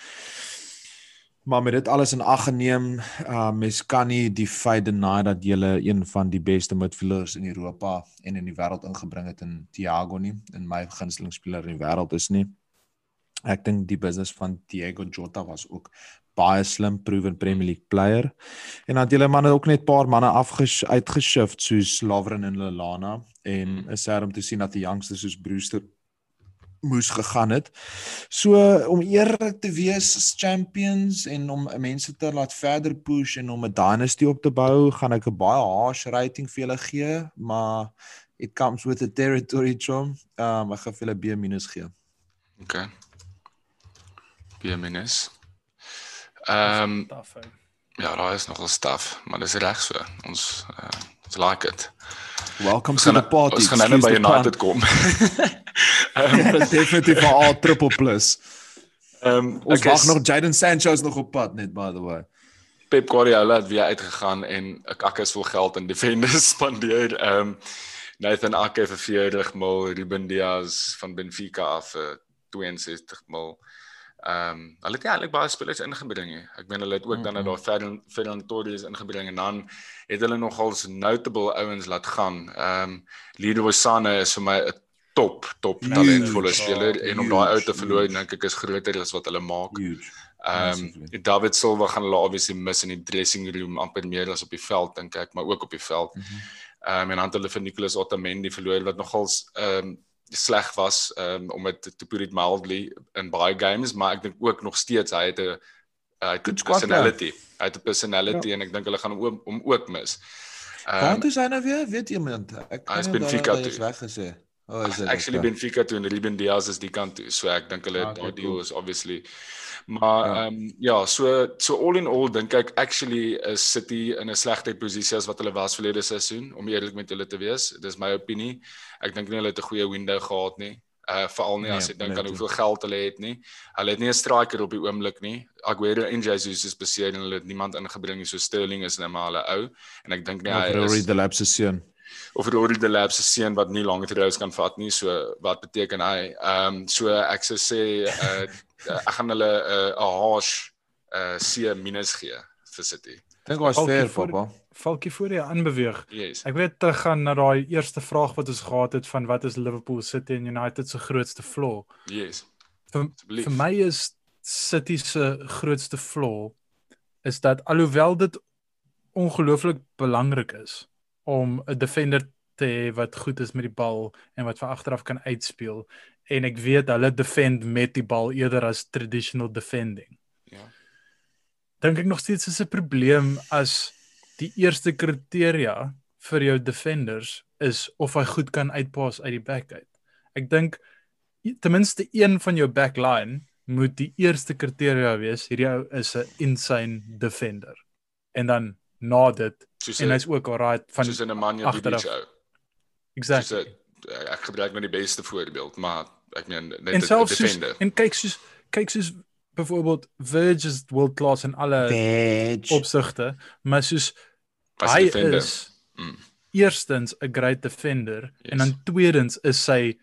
Maar met dit alles in ag geneem, uh mens kan nie die feit deny dat jy een van die beste midfielders in Europa en in die wêreld ingebring het in Thiago nie, in my gunsteling speler in die wêreld is nie. Ek dink die business van Diego Jota was ook baie slim proven Premier League player. En dan het julle manne ook net paar manne uitgeshift soos Lovren en Lallana en is daar om te sien dat die youngsters soos Brewster moes gegaan het. So om eerlik te wees as champions en om mense te laat verder push en om 'n dynasty op te bou, gaan ek 'n baie harsh rating vir julle gee, maar it comes with the territory chom. Um ek gaan vir julle B- gee. OK. B-. Ehm um, Ja, daar is nogal staf, maar dis reg so. Ons uh, ons like it. Welcome to the party. Ons gaan nou by United kom. Ehm um, definitief vir al triple plus. Ehm um, ons wag nog Jadon Sancho is nog op pad net by the way. Pep Guardiola het weer uitgegaan en 'n kakkes vol geld in defenders spandeer. Ehm um, Nathan Ake vir 40 mil, Ruben Dias van Benfica af vir 62 mil. Ehm um, hulle het eintlik baie spelers ingebring nie. Ek meen hulle het ook dan nou daar Ferran Ferran Torres ingebring en dan het hulle nogals notable ouens laat gaan. Ehm um, Leroy Sané is vir my 'n top top talentvolle speler en om daai ou te verloor dink ek is groter as wat hulle maak. Ehm um, David Silva gaan hulle obviously mis in die dressing room amper meer as op die veld dink ek, maar ook op die veld. Mhm. Ehm mm um, en dan hulle vir Nicolas Otamendi verloor wat nogals ehm um, sleg was um, om dit te put it mildly in baie games, maar ek dink ook nog steeds hy het 'n hy het 'n personality. Hy het 'n personality ja. en ek dink hulle gaan hom om ook mis. Um, Waar is hy nou weer? Weet iemand? Ek kan nie Benfica toe weggesê. Oh, is dit? Actually okay. Benfica toe en Ruben Dias is die kant toe. So ek dink hulle ah, daai deal is obviously maar ja. ehm ja. um, ja, so so all in all dink ek actually is City in 'n slegte posisie as wat hulle was verlede seisoen om eerlik met julle te wees. Dis my opinie. Ek dink nie hulle het 'n goeie window gehad nie. Uh veral nie as nee, jy dink aan hoeveel geld hulle het nie. Hulle het nie 'n striker op die oomblik nie. Aguero en Jesus is beseer en hulle het niemand ingebring nie. So Sterling is nou maar hulle ou en ek dink nie hy is Rory the Labs se seun of Rory the Labs se seun wat nie langer trouens kan vat nie. So wat beteken hy? Ehm um, so ek sou sê uh ek gaan hulle 'n uh, 'n harsh uh C minus gee vir City. Dink was fair, papa. Falkie voor jy aanbeweeg. Yes. Ek weet te gaan na daai eerste vraag wat ons gehad het van wat is Liverpool City en United se grootste flaw? Yes. Vir, vir my is City se grootste flaw is dat alhoewel dit ongelooflik belangrik is om 'n defender te hê wat goed is met die bal en wat van agteraf kan uitspeel en ek weet hulle defend met die bal eerder as traditional defending. Ja. Dink ek nog steeds is 'n probleem as die eerste kriteria vir jou defenders is of hy goed kan uitpas uit die back uit. Ek dink ten minste een van jou back line moet die eerste kriteria wees hierdie ou is 'n insane defender. En dan na dit soos en hy's ook alright van soos 'n Nemanja Vidic. Exactly. Soos ek gebruik nou die beste voorbeeld, maar ek meen net 'n defender. En kyk soos kyk soos byvoorbeeld Virgil is world class in alle Verge. opsigte, maar soos As hy is mm. eerstens 'n great defender yes. en dan tweedens is sy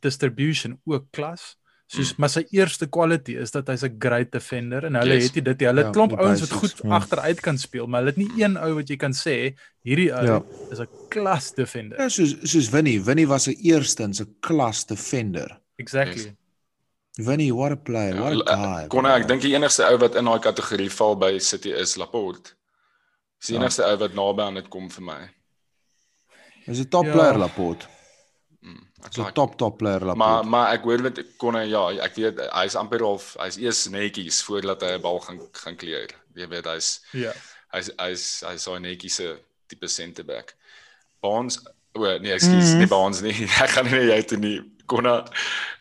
distribution ook klas. Soos mm. maar sy eerste quality is dat hy's 'n great defender en hulle yes. het dit hulle ja, klomp ouens wat goed ja. agteruit kan speel, maar hulle het nie een ou wat jy kan sê hierdie ou ja. is 'n klas defender. Ja, soos soos Winnie, Winnie was 'n eerstens 'n klas defender. Exactly. Yes. Winnie, what a player, what a ja, guy. Kon ek dink die enigste ou wat in daai kategorie val by City is Laporte. Dis die ja. enigste ou wat naby aan dit kom vir my. Is 'n top ja. player Laporte. Mm, ek So like top top player Laporte. Maar maar ek hoor met Konne ja, ek weet hy's amper of hy's eers netjies voordat hy 'n bal gaan gaan clear. Jy weet hy's Ja. hy's hy's hy's so 'n netjiese tipe center back. Barnes o nee, ekskuus, Mhm. nie Barnes nie. Ek gaan nie jy toe nie. Konne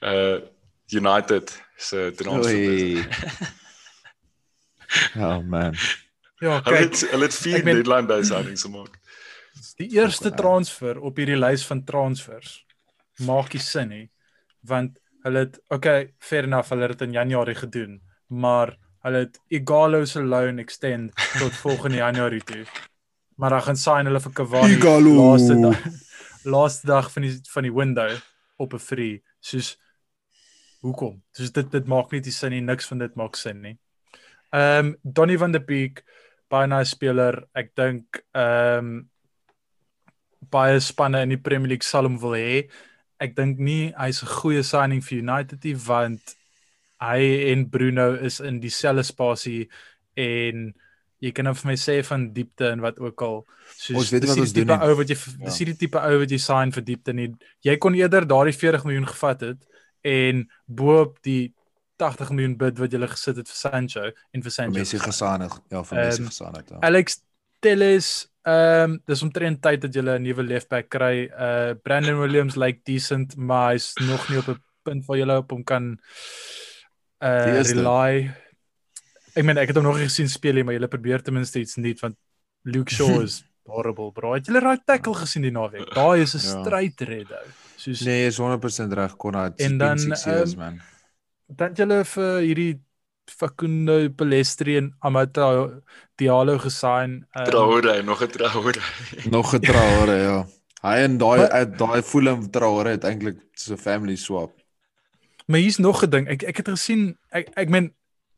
uh United se transfer. Oh man. Ja, Hulle kyk, het hulle het vier deadline by signings gemaak. die eerste transfer op hierdie lys van transfers maak nie sin nie, want hulle het okay, fair enough, hulle het dit in Januarie gedoen, maar hulle het Igalo se loan extend tot volgende Januarie toe. Maar dan gaan sign hulle vir Cavani Igalo. laaste dag laaste dag van die van die window op 'n free. Soos hoekom? Soos dit dit maak net nie sin nie, niks van dit maak sin nie. Ehm um, Donny van der Beek, baie nice speler. Ek dink ehm um, baie spanne in die Premier League sal hom wil hê. Ek dink nie hy's 'n goeie signing vir United nie want hy en Bruno is in dieselfde spasie en jy kan nou vir my sê van diepte en wat ook al. Soos, Ons weet nie wat ons die doen tipe nie. ou wat jy dis nie die tipe ou wat jy sign vir diepte nie. Jy kon eerder daardie 40 miljoen gevat het en bo-op die 80 miljoen bid wat jy gesit het vir Sancho en vir Sancho. Messi gesaan het. Ja, vir Messi Ehm, gesaan het. Ja. Alex Telles, ehm um, dis omtrent tyd dat jy 'n nuwe left back kry. Uh Brandon Williams lyk like decent, maar hy's nog nie op 'n punt waar jy op hom kan uh rely. Ek meen ek het hom nog nie gesien speel nie, maar jy probeer ten minste iets nuut want Luke Shaw is horrible, bro. Het jy right tackle gesien die naweek? Daai is 'n Ja. stryd redder. Soos Nee, is 100% reg Konrad. En dan, years, ehm, man. dan jy vir hierdie Facundo Palestri en Amata Diallo gesign. Um, Traore, nog 'n Traore. Nog getrouer, ja. Hy en daai daai Fulham trouer het eintlik so 'n family swap. Maar hier's nog 'n ding. Ek ek het gesien ek ek meen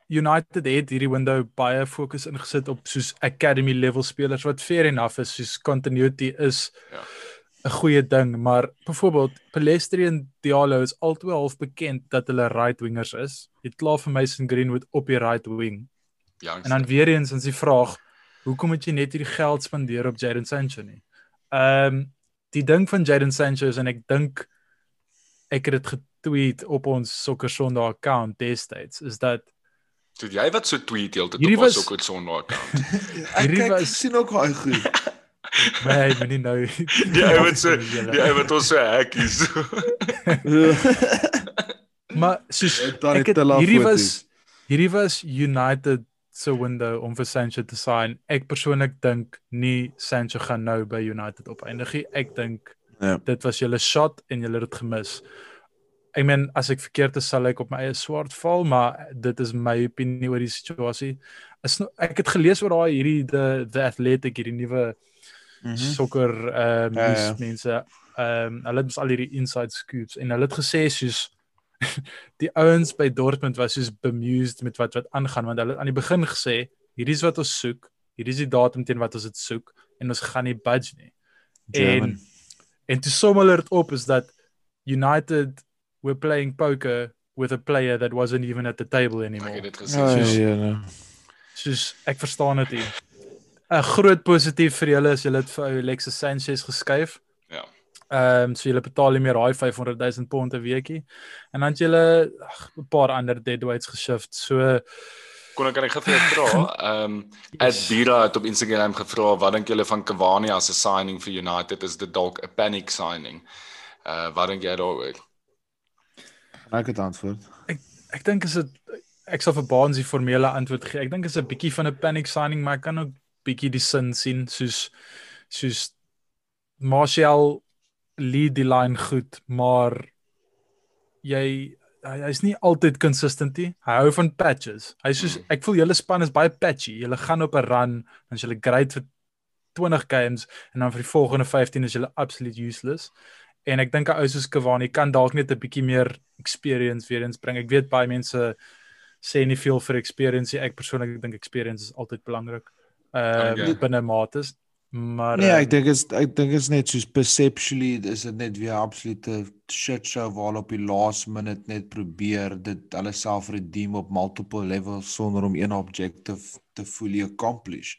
United het hierdie window baie fokus ingesit op soos academy level spelers wat fair enough is, soos continuity is Ja. 'n goeie ding, maar byvoorbeeld Palestri en Diallo is altyd half bekend dat hulle right wingers is. Het klaar vir Mason Greenwood op die right wing. Ja. En dan weer eens is die vraag, hoekom het jy net hierdie geld spandeer op Jadon Sancho nie? Ehm um, die ding van Jadon Sancho is en ek dink ek het dit getweet op ons Sokker Sondag account destyds is dat So jy wat so tweet heeltyd Hierdie op ons was- ook op Sondag account. Ek kyk was- sien ook daai goed. my moenie nou Die ou wat so die ou wat ons so hackies. Maar soos ek het, hierdie was hierdie was United se window om vir Sancho te sign. Ek persoonlik dink nie Sancho gaan nou by United opeindig nie. Ek dink Ja. dit was julle shot en julle het dit gemis. Ek meen as ek verkeerd is sal ek op my eie swart val, maar dit is my opinie oor die situasie. Is no, ek het gelees oor daai hierdie the the athletic hierdie nuwe Mhm. sokker ehm Ja, um, ja. mense ehm hulle het al hierdie inside scoops en hulle het gesê soos die ouens by Dortmund was soos bemused met wat wat aangaan want hulle het aan die begin gesê hierdie is wat ons soek, hierdie is die datum teen wat ons dit soek en ons gaan nie budge nie. German. En en toe som hulle dit op is dat United were playing poker with a player that wasn't even at the table Ek anymore. het dit gesê. Ja, soos- ja, ja. Soos ek verstaan dit nie. 'n Groot positief vir julle is julle het vir ou Alexis Sanchez geskuif. Ehm um, so julle betaal nie meer daai 500 000 pond 'n weekie. En dan het ag, 'n paar ander deadweights geshift. So Kon ek kan ek vir jou vra? Ehm um, Yes. Adbira het op Instagram gevra wat dink julle van Cavani as 'n signing vir United? Is dit dalk 'n panic signing? Uh wat dink jy daaroor? Ek het antwoord. ek dink is dit ek sal vir Baans die formele antwoord gee. Ek dink is 'n bietjie van 'n panic signing, maar ek kan ook bietjie die sin sien soos soos Martial lead die line goed, maar jy hy hy's nie altyd consistent nie. Hy hou van patches. Hy soos Mm. ek voel julle span is baie patchy. Julle gaan op 'n run, dan is julle great vir 20 games en dan vir die volgende 15 is julle absolute useless. En ek dink 'n ou soos Cavani kan dalk net 'n bietjie meer experience weer eens bring. Ek weet baie mense sê nie veel vir experience nie. Ek persoonlik dink experience is altyd belangrik. Uh Okay. binne mates. Maar Nee, ehm, ek dink is ek dink is net soos perceptually is dit net weer absolute shit show waar op die last minute net probeer dit hulle self redeem op multiple levels sonder om een objective te fully accomplish.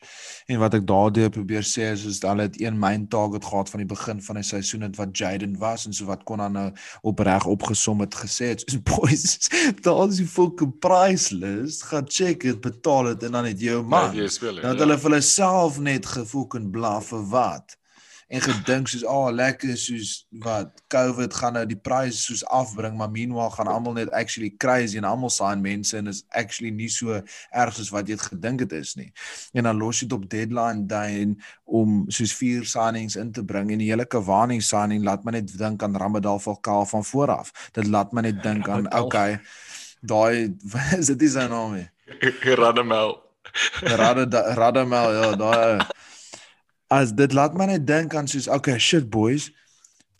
En wat ek daardeur probeer sê is is hulle het een main target gehad van die begin van die seisoen het wat Jaden was en so wat kon dan nou opreg opgesom het gesê het soos boys daar is die fucking price list gaan check dit betaal dit en dan het jou man jy speel, dan het ja. hulle vir hulle self net gefucking blaf vir wat en gedink soos ah oh, lekker soos wat COVID gaan nou die pryse soos afbring maar meanwhile gaan almal net actually crazy en almal sign mense en is actually nie so erg soos wat jy het gedink dit is nie. En dan los jy dit op deadline day en om soos vier signings in te bring en die hele Cavani signing laat my net dink aan Ramadal Falcao van vooraf. Dit laat my net dink aan okay daai is dit is sy naam nie. Radamel. Rada Radamel ja daai as dit laat my net dink aan soos okay shit boys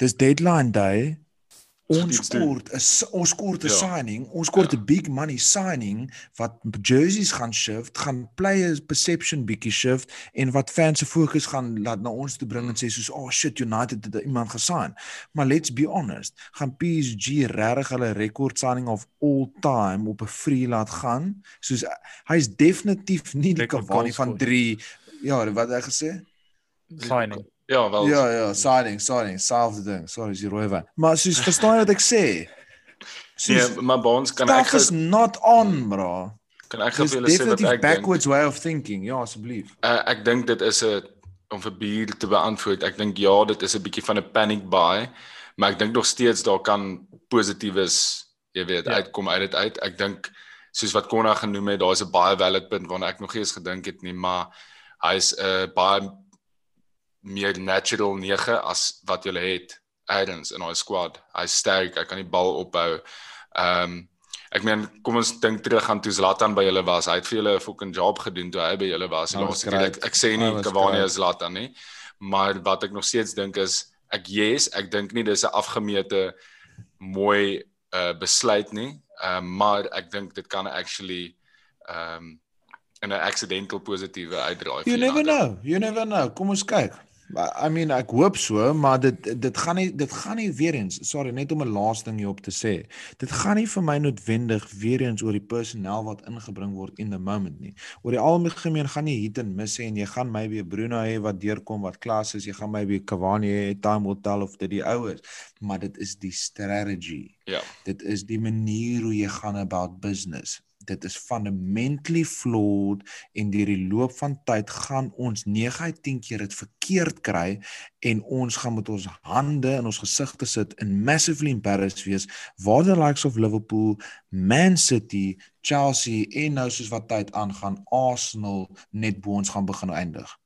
dis deadline day ons kort 'n s- ons kort 'n Ja. signing ons kort 'n Ja. big money signing wat jerseys gaan shift gaan players perception bietjie shift en wat fans se fokus gaan laat na ons toe bring en sê soos oh shit United het iemand gesign maar let's be honest gaan PSG regtig hulle rekord signing of all time op 'n free laat gaan soos hy's definitief nie die Record Cavani van goalscorer. 3 ja wat het hy gesê signing. Ja, wel. Ja ja, signing, signing, selfde ding. Sorry, is die rooi wyn. Maar soos verstaan jy wat ek sê? Soos Nee, maar Baans kan ek is not on, bro. kan ek gou Dis vir julle sê wat ek dink. backwards way of thinking. Ja, asseblief. Uh, ek dink dit is 'n om vir bier te beantwoord. Ek dink ja, dit is 'n bietjie van 'n panic buy, maar ek dink nog steeds daar kan positiefes, jy weet, Ja. ja. uitkom uit dit uit. Ek dink soos wat Konna genoem het, daar's 'n baie valid punt waarna ek nog nie eens gedink het nie, maar hy's 'n uh, baie meer natural 9 as wat jy het Adams in daai squad. Hy's sterk, hy kan die bal ophou. Ehm um, ek meen kom ons dink terug aan toe Zlatan by julle was. Hy het vir julle 'n fucking job gedoen toe hy by julle was. Hy was laaste keer ek, great. ek sê nie Cavani is Zlatan nie, maar wat ek nog steeds dink is ek yes, ek dink nie dis 'n afgemete mooi uh besluit nie. Ehm um, maar ek dink dit kan actually ehm um, in 'n accidental positiewe uitdraai. You never know. You never know. Kom ons kyk. I mean ek hoop so, maar dit dit gaan nie dit gaan nie weer eens, sorry, net om 'n laaste ding hierop te sê. Dit gaan nie vir my noodwendig weer eens oor die personeel wat ingebring word in the moment nie. Oor die algemeen gaan jy hit en miss hê en jy gaan maybe Bruno hê wat deurkom wat klas is, jy gaan maybe Cavani hê, time will tell of dit die ouers, maar dit is die strategy. Ja. Dit is die manier hoe jy gaan about business. Dit is fundamentally flawed en deur die loop van tyd gaan ons 9 uit 10 keer dit verkeerd kry en ons gaan met ons hande in ons gesigte sit en massively embarrassed wees waar the likes of Liverpool, Man City, Chelsea en nou soos wat tyd aangaan Arsenal net bo ons gaan begin eindig.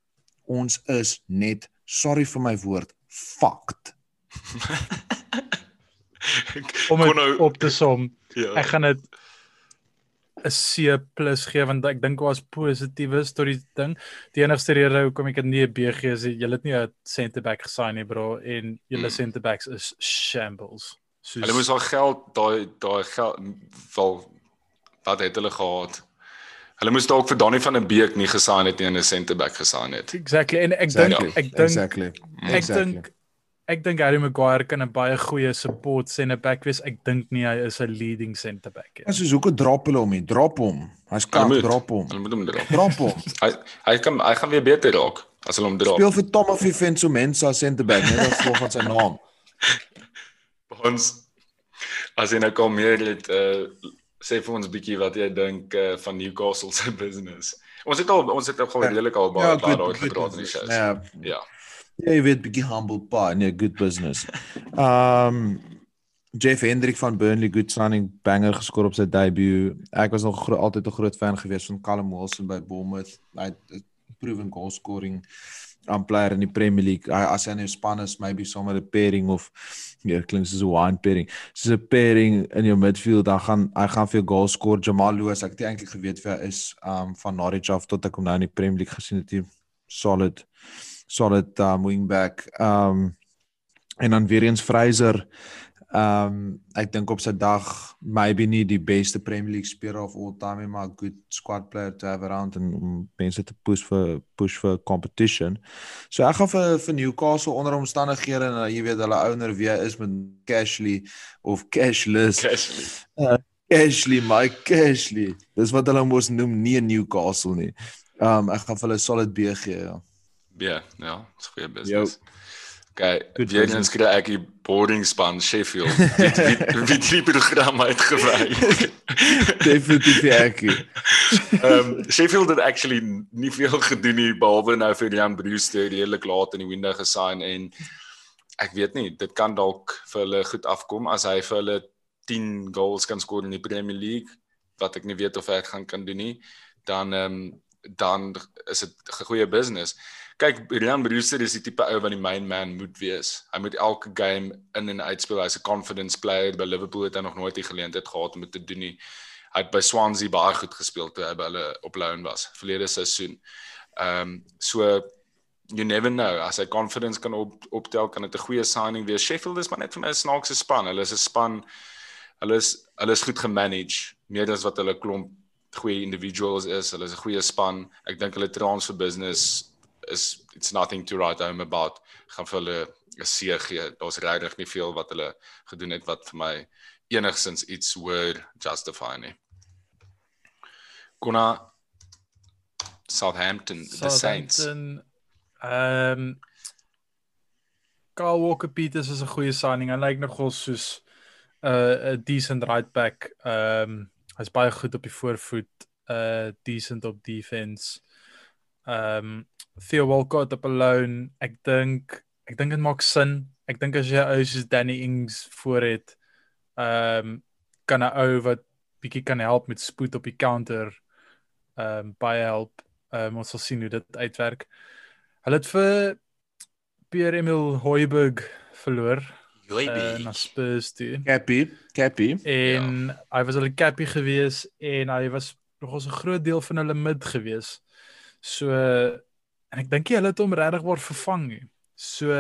Ons is net sorry vir my woord fucked. Om dit nou- op te som. Ja. Ek gaan dit 'n C+ plus gee want ek dink was positiefes tot die ding. Die enigste rede hoekom ek dit nie 'n B gee is jy het nie 'n center back gesign nie bro en julle Mm. center backs is shambles. Soos Hulle moes al geld daai daai geld wel wat het hulle gehad? Hulle moes dalk vir Donny van der Beek nie gesign het nie en 'n centerback gesign het. exactly en ek Exactly. dink ek dink exactly. ek exactly. dink ek dink Harry Maguire kan 'n baie goeie support center back wees. Ek dink nie hy is 'n leading center back nie. Ja, soos hoekom drop hulle hom nie? Drop hom. Hy's moet. drop hom. Hulle moet hom dra. Drop hom. Hy hy kan hy gaan weer beter raak as hulle hom dra. Speel vir Tommy Fenso Mensa center back, net as volgens sy naam. Ons as jy nou kom meer het uh sê vir ons bietjie wat jy dink uh, van Newcastle se business. Ons het al ons het al Ja. redelik al baie Ja, good- daaroor gepraat in die shows. Ja. Ja. Ja, jy weet bietjie humble pie, nee, good business. Um Jeff Hendrick van Burnley good signing banger geskor op sy debuut. Ek was nog altyd 'n groot fan gewees van Callum Wilson by Bournemouth. Hy het 'n proven goal scoring um, player in die Premier League. Hy as hy in 'n span is, maybe sommer 'n pairing of ja, klink soos 'n wine pairing. Soos 'n pairing in jou midfield, dan gaan hy gaan vir jou goal score. Jamal Lewis, ek het eintlik geweet wie hy is um van Norwich af tot ek hom nou in die Premier League gesien het. Solid solid um wingback. Um en dan weer eens Fraser um, ek dink op sy dag maybe nie die beste Premier League speler of all time nie, maar good squad player to have around en om mense te push vir push vir competition. So ek gaan vir vir Newcastle onder omstandighede en jy weet hulle ouer weer is met Cashley of Cashless. Cashley. Uh, Cashley, my Cashley. Dis wat hulle mos noem nie Newcastle nie. Um, ek gaan vir hulle solid B gee, ja. Ja, ja, dis goeie business. Yo. Okay, weer eens kry ek die boarding span Sheffield. Wie wie wie die program uitgewy. Definitief ek. Ehm Sheffield het actually nie veel gedoen nie behalwe nou vir Jan Brewster redelik laat in die window gesign en ek weet nie, dit kan dalk vir hulle goed afkom as hy vir hulle 10 goals kan skoor in die Premier League wat ek nie weet of hy dit gaan kan doen nie. Dan ehm um, dan is dit 'n goeie business kyk Rian Brewster is die tipe ou wat die main man moet wees. Hy moet elke game in en uit speel. Hy's 'n confidence player. By Liverpool het hy nog nooit die geleentheid gehad om dit te doen nie. Hy het by Swansea baie goed gespeel toe hy by hulle op loan was verlede seisoen. Ehm um, so you never know as hy confidence kan op, optel kan dit 'n goeie signing wees. Sheffield is maar net vir my 'n snaakse span. Hulle is 'n span hulle is hulle is goed gemanage meer as wat hulle klomp goeie individuals is. Hulle is 'n goeie span. Ek dink hulle transfer business is it's nothing to write home about. Gaan vir hulle 'n C gee. Daar's regtig nie veel wat hulle gedoen het wat vir my enigsins iets word justify nie. Kona Southampton, Southampton the Saints. Ehm um, Kyle Walker Peters is 'n goeie signing. Hy lyk nogal soos 'n uh, 'n decent right back. Ehm um, hy's baie goed op die voorvoet, uh decent op defense. Ehm um, Theo Walcott op 'n loan. Ek dink ek dink dit maak sin. Ek dink as jy ou soos Danny Ings voor het, ehm um, kan 'n ou wat bietjie kan help met spoed op die counter ehm um, baie help. Ehm um, ons sal sien hoe dit uitwerk. Hulle het vir Pierre Emil Hoiberg verloor. Hoiberg. Uh, na Spurs toe. Cappy, Cappy. En ja. hy was hulle Cappy gewees en hy was nogal 'n groot deel van hulle mid gewees. So en ek dink hulle het hom regtig word vervang nie. So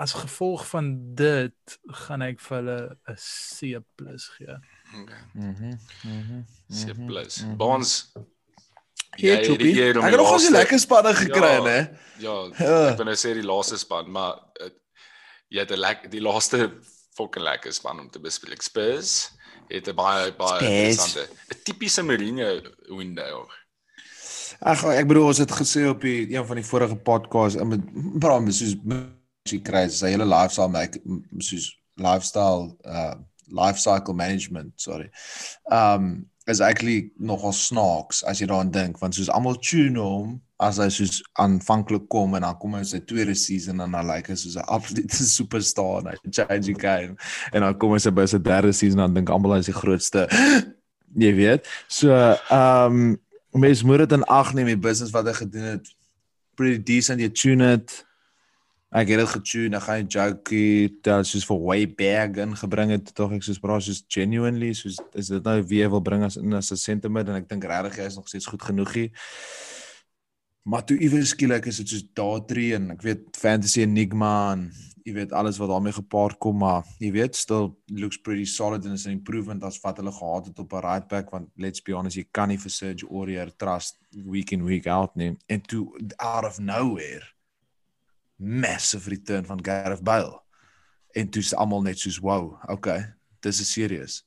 as gevolg van dit gaan ek vir hulle 'n C+ gee. Okay. Mhm. Mhm. C+. Bonds Ja, jy het ook nog 'n lekker spanne gekry, ja, hè? Ja, ek wil nou sê die laaste span, maar uh, jy het 'n lekker die laaste fucking lekker span om te bespreek. Spurs het 'n baie baie interessante 'n tipiese Mourinho window. Ag ek bedoel ons het gesê op die een van die vorige podcasts met Bram soos sy kry sy hele lifestyle make soos lifestyle uh life cycle management sorry. Um is actually nogal snaaks as jy daaraan dink want soos almal tune hom as hy soos aanvanklik kom en dan kom hy sy tweede season en dan lyk like hy soos 'n absolute superstar en hy change die game en dan kom hy sy by sy derde season en dan dink almal hy is die grootste jy weet so um mens moet dit in ag neem die business wat hy gedoen het pretty decent jy tune it ek het dit getune ek gaan jokey dat soos vir way back in gebring het tog ek soos bra soos genuinely soos is dit nou wie wil bring as in as 'n sentiment en ek dink regtig hy is nog steeds goed genoegie. Maar toe iewers skielik is dit soos daar 3 en ek weet fantasy enigma en jy weet alles wat daarmee gepaard kom maar jy weet still looks pretty solid and is an improvement as wat hulle gehad het op 'n right back want let's be honest jy kan nie vir Serge Aurier trust week in week out nie. And to out of nowhere massive return van Gareth Bale. En toe is almal net soos wow okay dis is serious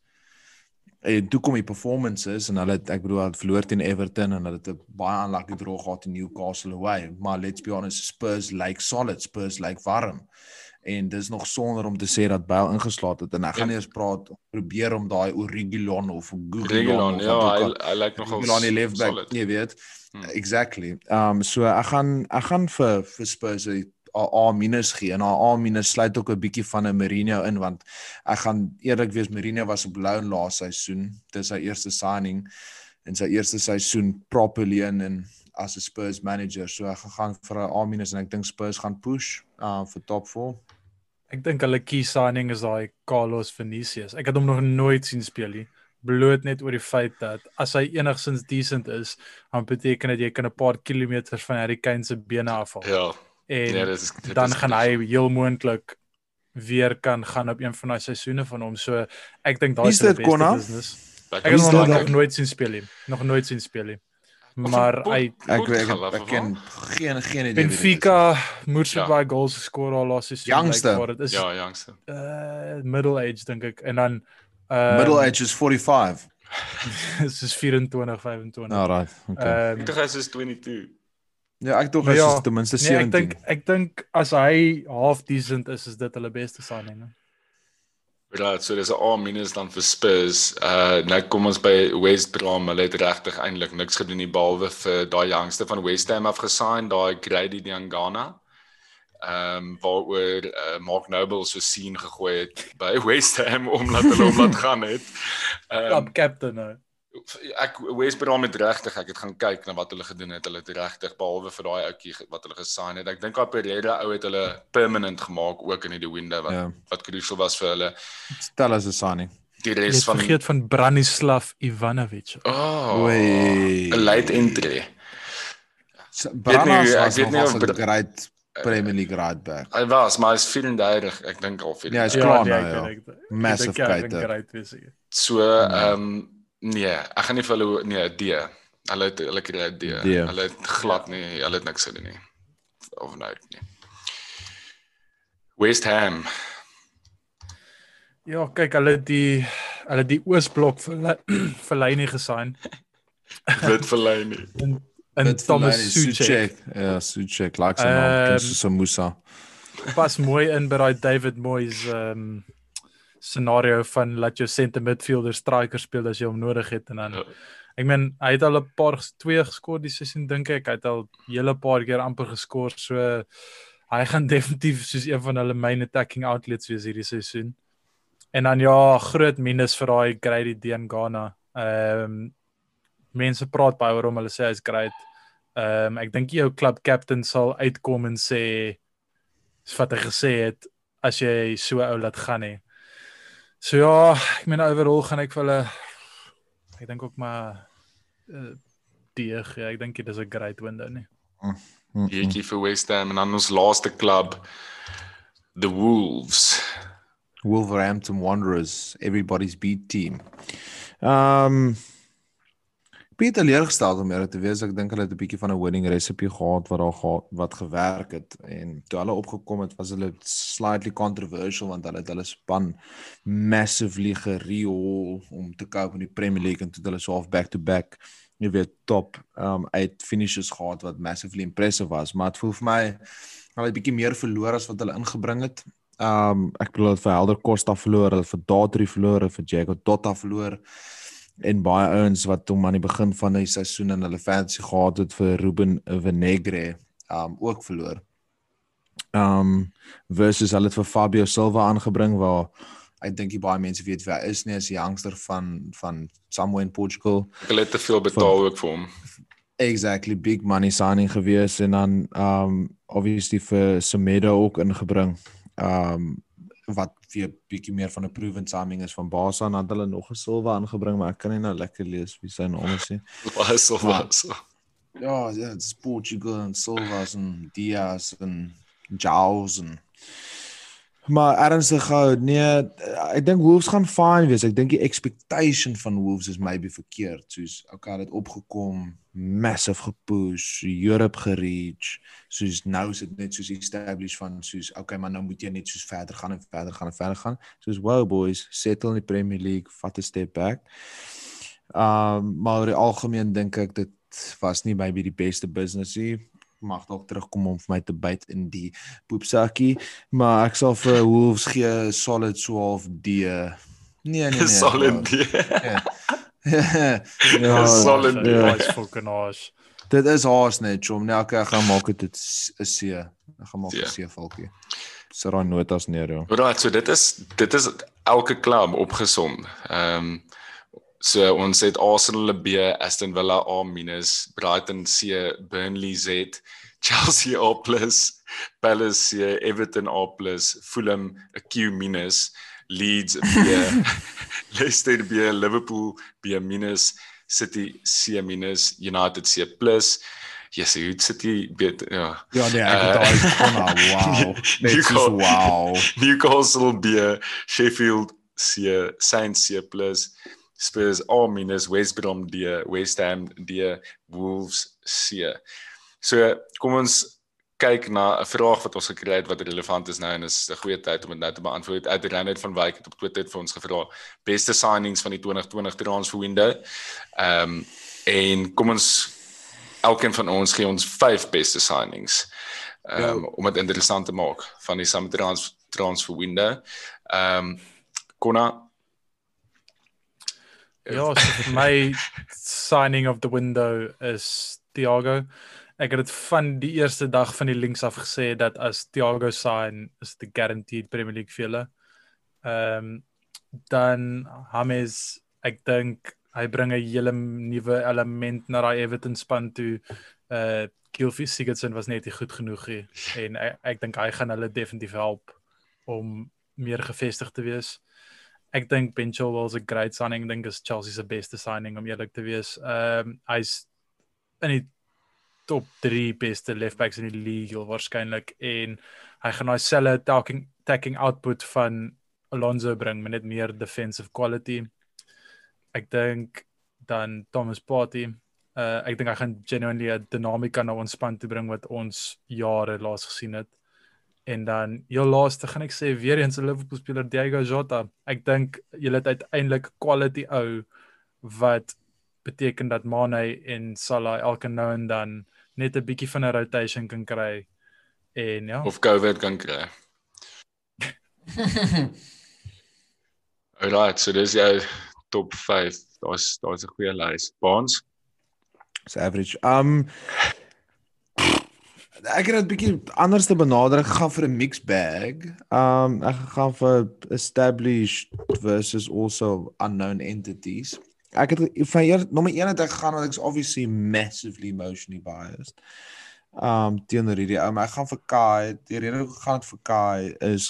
en toe kom die performances en hulle ek bedoel hulle verloor teen Everton en hulle het 'n baie unlucky draw gehad in Newcastle away. Maar let's be honest Spurs like solid Spurs like warm. En dis nog sonder om te sê dat Bale ingeslaat het. En ek gaan nie eens praat probeer om daai Origilon of Google ja hy hy lyk nogal die left back jy weet. Hmm. exactly. Um so ek gaan ek gaan vir vir Spurs 'n A minus gee en A minus sluit ook 'n bietjie van 'n Mourinho in want ek gaan eerlik wees Mourinho was op loan laaste seisoen dis sy eerste signing in sy eerste seisoen properly in en as 'n Spurs manager so ek gaan vir 'n A minus en ek dink Spurs gaan push uh vir top 4 Ek dink hulle key signing is daai Carlos Vinicius. Ek het hom nog nooit sien speel nie. Bloot net oor die feit dat as hy enigsins decent is, dan beteken dit jy kan 'n paar kilometers van Harry Kane se bene afhaal. Ja. En nee, dit is, dit dan is gaan hy heel moontlik weer kan gaan op een van daai seisoene van hom. So ek dink daai Is is die dit, beste Konna? business. Ek het hom nog, dit? nog nooit sien speel nie. Nog nooit sien speel nie. Maar hy Ek ek, ek, ek ken geen geen idee dit. Benfica moes so Ja. baie goals geskor al laaste seisoen. Dit is Ja, jongste. uh middle age dink ek en dan uh Middle age is 45. is 24, 25. Nou right. Okay. Ehm Ek dink hy is 22. Ja, ek maar hy ja, is ten minste nee, ek 17. dink ek dink as hy half decent is, is dit hulle beste signing. Right, so dis 'n A dan vir Spurs. Uh nou kom ons by West Brom. Hulle het regtig eintlik niks gedoen nie behalwe vir daai jongste van West Ham afgesign, daai Grady Diangana. Ehm um, waaroor uh, Mark Noble so sien gegooi het by West Ham omdat hulle hom laat gaan het. Ehm Club captain nou. Ek West Brom het regtig ek het gaan kyk na wat hulle gedoen het. Hulle het regtig behalwe vir daai ouetjie wat hulle gesign het. Ek dink daai Pereira ou het hulle permanent gemaak ook in die window wat Ja. wat crucial was vir hulle. Stel as 'n signing. Die res het van vergeet van Branislav Ivanovic. Oh, Oei. 'n late entry. Ek was nog of 'n great Premier League right back. Hy was, maar hy's 34, ek dink al 34. Ja, hy's klaar nee, nou, ek ja. Massive great wees. So, ehm nee, ek gaan nie vir hulle nee, D. Hulle het hulle kry D. D. Hulle het glad nie, hulle het niks gedoen nie. Of nou nie. West Ham. Ja, kyk, hulle het die hulle die Oosblok vir vir Leyne gesign Wit vir nie. in Dit Thomas Suchek. Ja, Suchek, like sy naam, klink soos Musa. Pas mooi in by daai David Moyes ehm um, scenario van laat jou center midfielder striker speel as jy hom nodig het en dan Ja. ek meen hy het al 'n paar twee geskor die seisoen dink ek. Hy het al hele paar keer amper geskor so hy gaan definitief soos een van hulle main attacking outlets wees hierdie seisoen. En dan ja, groot minus vir daai Grady Diangana. Ehm um, mense praat baie oor hom, hulle sê hy's great. Ehm um, ek dink jou club captain sal uitkom en sê wat hy gesê het as jy so ou laat gaan hè. So ja, ek meen overall gaan ek vir hulle ek dink ook maar uh, die gee. Ek dink dit is 'n great window nie. Bietjie vir West Ham en dan ons laaste klub the Wolves. Wolverhampton Wanderers, everybody's beat team. Um Piet teleurgestel om eerlik te wees. Ek dink hulle het 'n bietjie van 'n winning recipe gehad wat daar gehad wat gewerk het en toe hulle opgekom het was hulle slightly controversial want hulle het hulle span massively gerehaul om te cope in die Premier League en toe hulle so half back to back jy weet top um uit finishes gehad wat massively impressive was, maar dit voel vir my hulle het bietjie meer verloor as wat hulle ingebring het. Um ek bedoel het vir Helder Costa verloor, hulle vir Datri verloor, vir Jago Totta verloor en baie ouens wat hom aan die begin van die seisoen in hulle fantasy gehad het vir Ruben Venegre um ook verloor. Um versus hulle het vir Fabio Silva aangebring waar ek dink baie mense weet wie hy is nie, is 'n youngster van van somewhere in Portugal. Hulle het te veel betaal ook vir hom. Exactly big money signing gewees en dan um obviously vir Semedo ook ingebring. Um wat weer bietjie meer van 'n proven signing is van Barca en dan het hulle nog 'n Silva aangebring, maar ek kan nie nou lekker lees wie sy naam is nie. Maar- was. Ja, ja, dit's Portugal en Silvas en Diaz en Jaws en Maar ernstig gou, nee, ek dink Wolves gaan fine wees. Ek dink die expectation van Wolves is maybe verkeerd. Soos okay, het opgekom, massive gepush, Europe gereach. Soos nou is dit net soos established van soos okay, maar nou moet jy net soos verder gaan en verder gaan en verder gaan. Soos wow boys, settle in die Premier League, vat 'n step back. Um maar oor die algemeen dink ek dit was nie maybe die beste business nie mag dalk terugkom om vir my te byt in die poepsakkie, maar ek sal vir Wolves gee solid 12 D. Nee nee nee. Solid. ja, Solid D. ja. Nice fucking ass. Dit is haas net, chom. Nee, okay, ek gaan maak dit 'n C. Ek gaan maak 'n C. C valkie. Sit daai notas neer, ja. Right, so dit is dit is elke klub opgesom. Ehm um, so ons het Arsenal B, Aston Villa A-, Brighton C, Burnley Z, Chelsea A+, Palace C, Everton A+, Fulham 'n Q-, Leeds B, Leicester B, Liverpool B-, City C-, United C+, Yes, hoe sit jy beter ja. Ja nee, ek het daai konna, wow. Net so wow. Newcastle B, Sheffield C, Saints C+, Spurs A-, West Brom D, West Ham D, Wolves C. So, kom ons kyk na 'n vraag wat ons gekry het wat relevant is nou en is 'n goeie tyd om dit nou te beantwoord. Adrian van Wyk het op Twitter vir ons gevra beste signings van die 2020 transfer window. Ehm um, en kom ons elkeen van ons gee ons 5 beste signings. Ehm um, ja. om dit interessant te maak van die summer trans transfer window. Ehm um, Kona Ja, so vir my signing of the window is Thiago ek het dit van die eerste dag van die links af gesê dat as Thiago sign is the guaranteed Premier League vir hulle. Ehm um, dan James ek dink hy bring 'n hele nuwe element na daai Everton span toe. Uh Gylfi Sigurdsson was net nie goed genoeg nie en ek, ek dink hy gaan hulle definitief help om meer gevestig te wees. Ek dink Ben Chilwell is 'n great signing. Ek dink is Chelsea se beste signing om eerlik te wees. Ehm um, hy's in die top 3 beste left backs in die league waarskynlik en hy gaan daai selfe attacking attacking output van Alonso bring met net meer defensive quality. Ek dink dan Thomas Partey uh ek dink hy gaan genuinely 'n dinamika na ons span toe bring wat ons jare laas gesien het. En dan jou laaste gaan ek sê weer eens 'n Liverpool speler Diego Jota. Ek dink julle het uiteindelik quality ou wat beteken dat Mane en Salah elke nou en dan net 'n bietjie van 'n rotation kan kry en ja of COVID kan kry. Alright, so dis jou top 5. Daar's daar's 'n goeie lys. Baans. It's average. Um ek het 'n bietjie anders te benader ek gaan vir 'n mix bag. Um ek gaan vir established versus also unknown entities ek het van eers nommer 1 het ek gegaan want ek's obviously massively emotionally biased. Um teenoor hierdie ou, maar ek gaan vir Kai, die rede hoekom gaan dit vir Kai is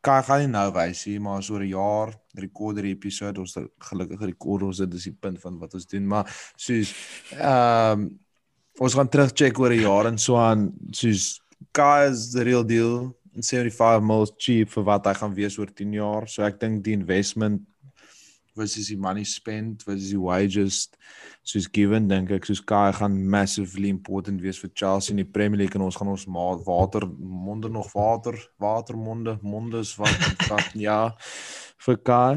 Kai gaan nie nou wys nie, maar so 'n jaar recorder episode ons gelukkig rekord ons dit is die punt van wat ons doen, maar soos um ons gaan terug check oor 'n jaar en so aan soos Kai is the real deal en 75 most cheap vir wat hy gaan wees oor 10 jaar. So ek dink die investment versus die money spent versus die wages soos given dink ek soos Kai gaan massively important wees vir Chelsea in die Premier League en ons gaan ons water monde nog water watermonde mondes wat wat ja vir Kai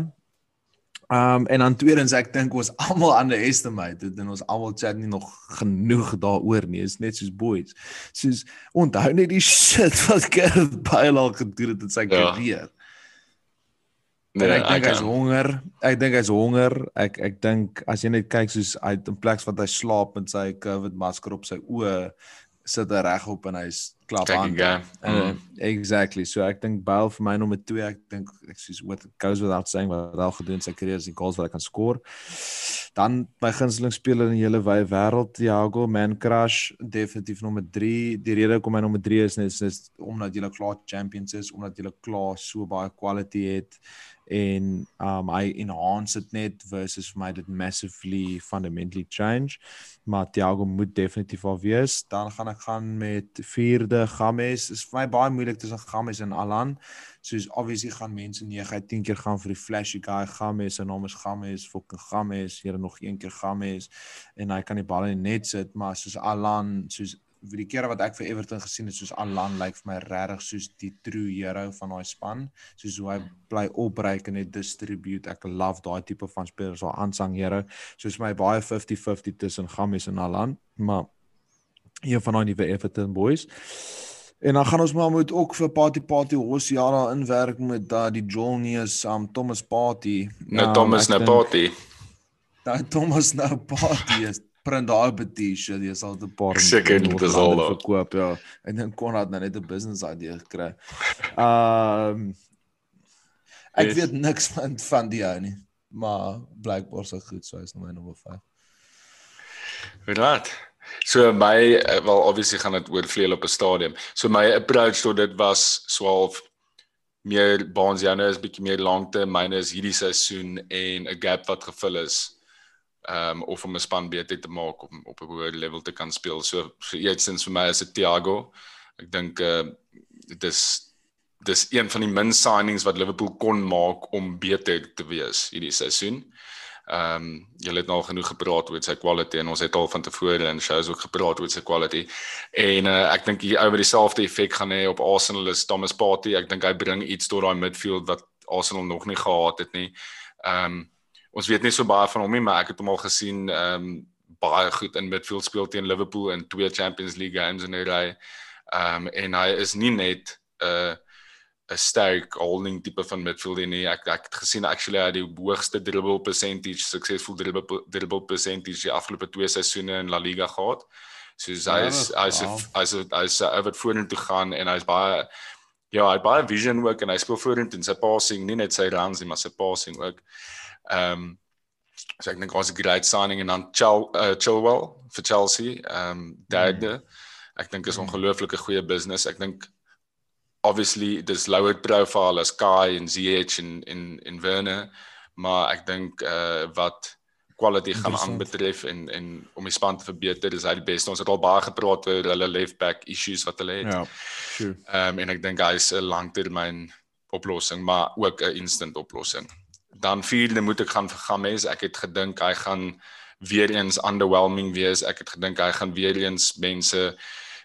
Um en dan tweedens ek dink ons almal underestimate dit en ons almal chat nie nog genoeg daaroor nie. Is net soos boys. Soos onthou net die shit wat Gareth Bale al gedoen het in sy ja. karier. Nee, ek dink hy's honger. Ek dink hy's honger. Ek ek dink as jy net kyk soos hy in plek wat hy slaap met sy COVID masker op sy oë sit hy regop en hy's klap aan. Mm. Exactly. So ek dink Bale vir my nommer 2. Ek dink ek soos what goes without saying wat hy al gedoen sy karier is die goals wat hy kan skoor. Dan my gunsteling speler in die hele wye wêreld, Thiago Man Crush, definitief nommer 3. Die rede hoekom hy nommer 3 is is, is omdat jy klaar champions is, omdat jy klaar so baie quality het en um hy enhance dit net versus vir my dit massively fundamentally change. Maar Thiago moet definitief al wees. Dan gaan ek gaan met vierde Games is vir my baie moeilik tussen Games en Alan. Soos obviously gaan mense 9 uit 10 keer gaan vir die flashy guy Games sy naam is Games fucking Games hier nog een keer Games en hy kan die bal net sit. Maar soos Alan soos die kere wat ek vir Everton gesien het soos Alan lyk like vir my regtig soos die true hero van daai span. Soos hoe hy bly opbreek en net distribute. Ek love daai tipe van spelers so aansang hero. Soos my baie 50-50 tussen Games en Alan maar een van daai nuwe Everton boys. En dan gaan ons maar moet ook vir Party Party Hosiana inwerk met daai Jolnius um Thomas Party. Nou um, Thomas nou Party. daai Thomas nou Party is print daai petisie, jy sal 'n paar seker dit is al verkoop ja. En dan kon dit nou net 'n business idee gekry. Ehm um, ek yes. weet niks van van die ou nie, maar blykbaar so goed, so is nou my nommer 5. Right. So my eh, wel obviously gaan dit oor vleuel op 'n stadium. So my approach tot dit was 12 meer baans joune is bietjie meer langte, myne is hierdie seisoen en 'n gap wat gevul is ehm um, of om 'n span beter te maak om op 'n hoër level te kan speel. So vir eerstens vir my is dit Thiago. Ek dink uh dit is dis een van die min signings wat Liverpool kon maak om beter te wees hierdie seisoen. Ehm um, jy het nou al genoeg gepraat oor sy quality en ons het al van tevore in shows ook gepraat oor sy quality. En uh, ek dink hy oor dieselfde effek gaan hê op Arsenal is Thomas Partey. Ek dink hy bring iets tot daai midfield wat Arsenal nog nie gehad het nie. Ehm um, ons weet nie so baie van hom nie, maar ek het hom al gesien ehm um, baie goed in midfield speel teen Liverpool in twee Champions League games in 'n ry. Ehm um, en hy is nie net 'n uh, 'n sterk holding tipe van midfielder nie. Ek ek het gesien actually hy het die hoogste dribble percentage, successful dribble dribble percentage die afgelope twee seisoene in La Liga gehad. So hy ja, is hy is hy is hy is oor vorentoe gaan en hy's baie ja, hy het baie vision ook en hy speel vorentoe en sy passing, nie net sy runs nie, maar sy passing ook. Ehm um, so ek dink ons 'n great signing en dan Chil uh, Chilwell vir Chelsea. Ehm um, derde. Mm. Ek dink is ongelooflike goeie business. Ek dink obviously dis lower profile as Kai en ZH en en en Werner, maar ek dink uh wat quality gaan aanbetref en en om die span te verbeter, is hy die beste. Ons het al baie gepraat oor hulle left back issues wat hulle het. Ja. Sure. Ehm um, en ek dink hy is 'n langtermyn oplossing, maar ook 'n instant oplossing. Dan vierde moet ek gaan vir Games. Ek het gedink hy gaan weer eens underwhelming wees. Ek het gedink hy gaan weer eens mense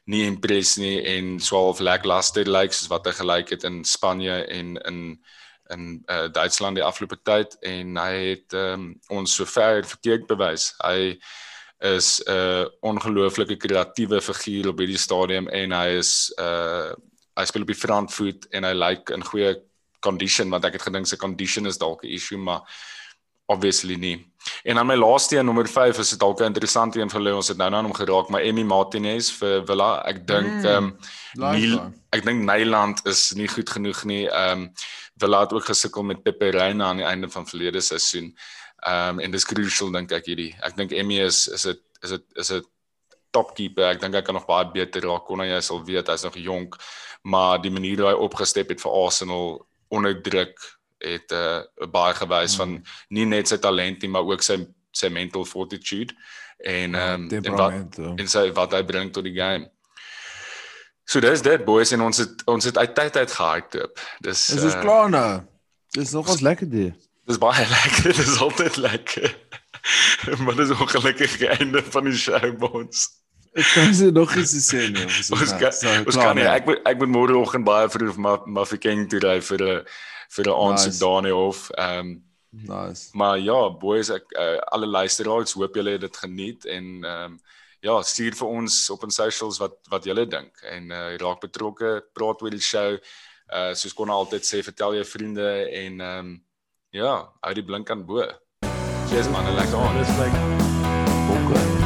nie impress nie en swaalf lackluster lyk like, soos wat hy gelyk het in Spanje en in in uh, Duitsland die afgelope tyd en hy het um, ons sover verkeerd bewys. Hy is 'n uh, ongelooflike kreatiewe figuur op hierdie stadium en hy is uh hy speel op die front foot en hy lyk like in goeie condition want ek het gedink sy condition is dalk 'n issue maar obviously nie. En dan my laaste een nommer 5 is dit dalk 'n interessante een vir hulle. Ons het nou nou hom geraak, maar Emmy Martinez vir Villa. Ek dink ehm mm, um, ek dink Nederland is nie goed genoeg nie. Ehm um, Villa het ook gesukkel met Pepe Reina aan die einde van verlede seisoen. Ehm um, en dis crucial dink ek hierdie. Ek dink Emmy is is dit is dit is dit topkeeper. Ek dink hy kan nog baie beter raak. Kon hy sal weet hy's nog jonk, maar die manier hoe hy opgestep het vir Arsenal onder druk het 'n uh, eh, baie gewys van hmm. nie net sy talent nie, maar ook sy sy mental fortitude en ehm um, en wat ja. en sy wat hy bring tot die game. So dis dit boys en ons het ons het uit tyd uit gehype. Dis Dis is uh, klaar nou. Dis nog ons lekker dit. Dis baie lekker. Dis altyd lekker. maar dis ongelukkig die einde van die show ons. Ek kan se nog iets sê nie. Ons kan ons kan nie. Ek moet ek moet môre oggend baie vroeg maar maar vir King toe ry vir 'n vir 'n aansoek nice. daarin of ehm um, nice. Maar ja, boys, ek uh, alle luisteraars, hoop julle het dit geniet en ehm um, ja, stuur vir ons op ons socials wat wat julle dink en uh, raak betrokke, praat oor die show. Uh soos kon altyd sê, vertel jou vriende en ehm um, ja, hou die blink aan bo. Cheers man, lekker aan. Dis like Okay.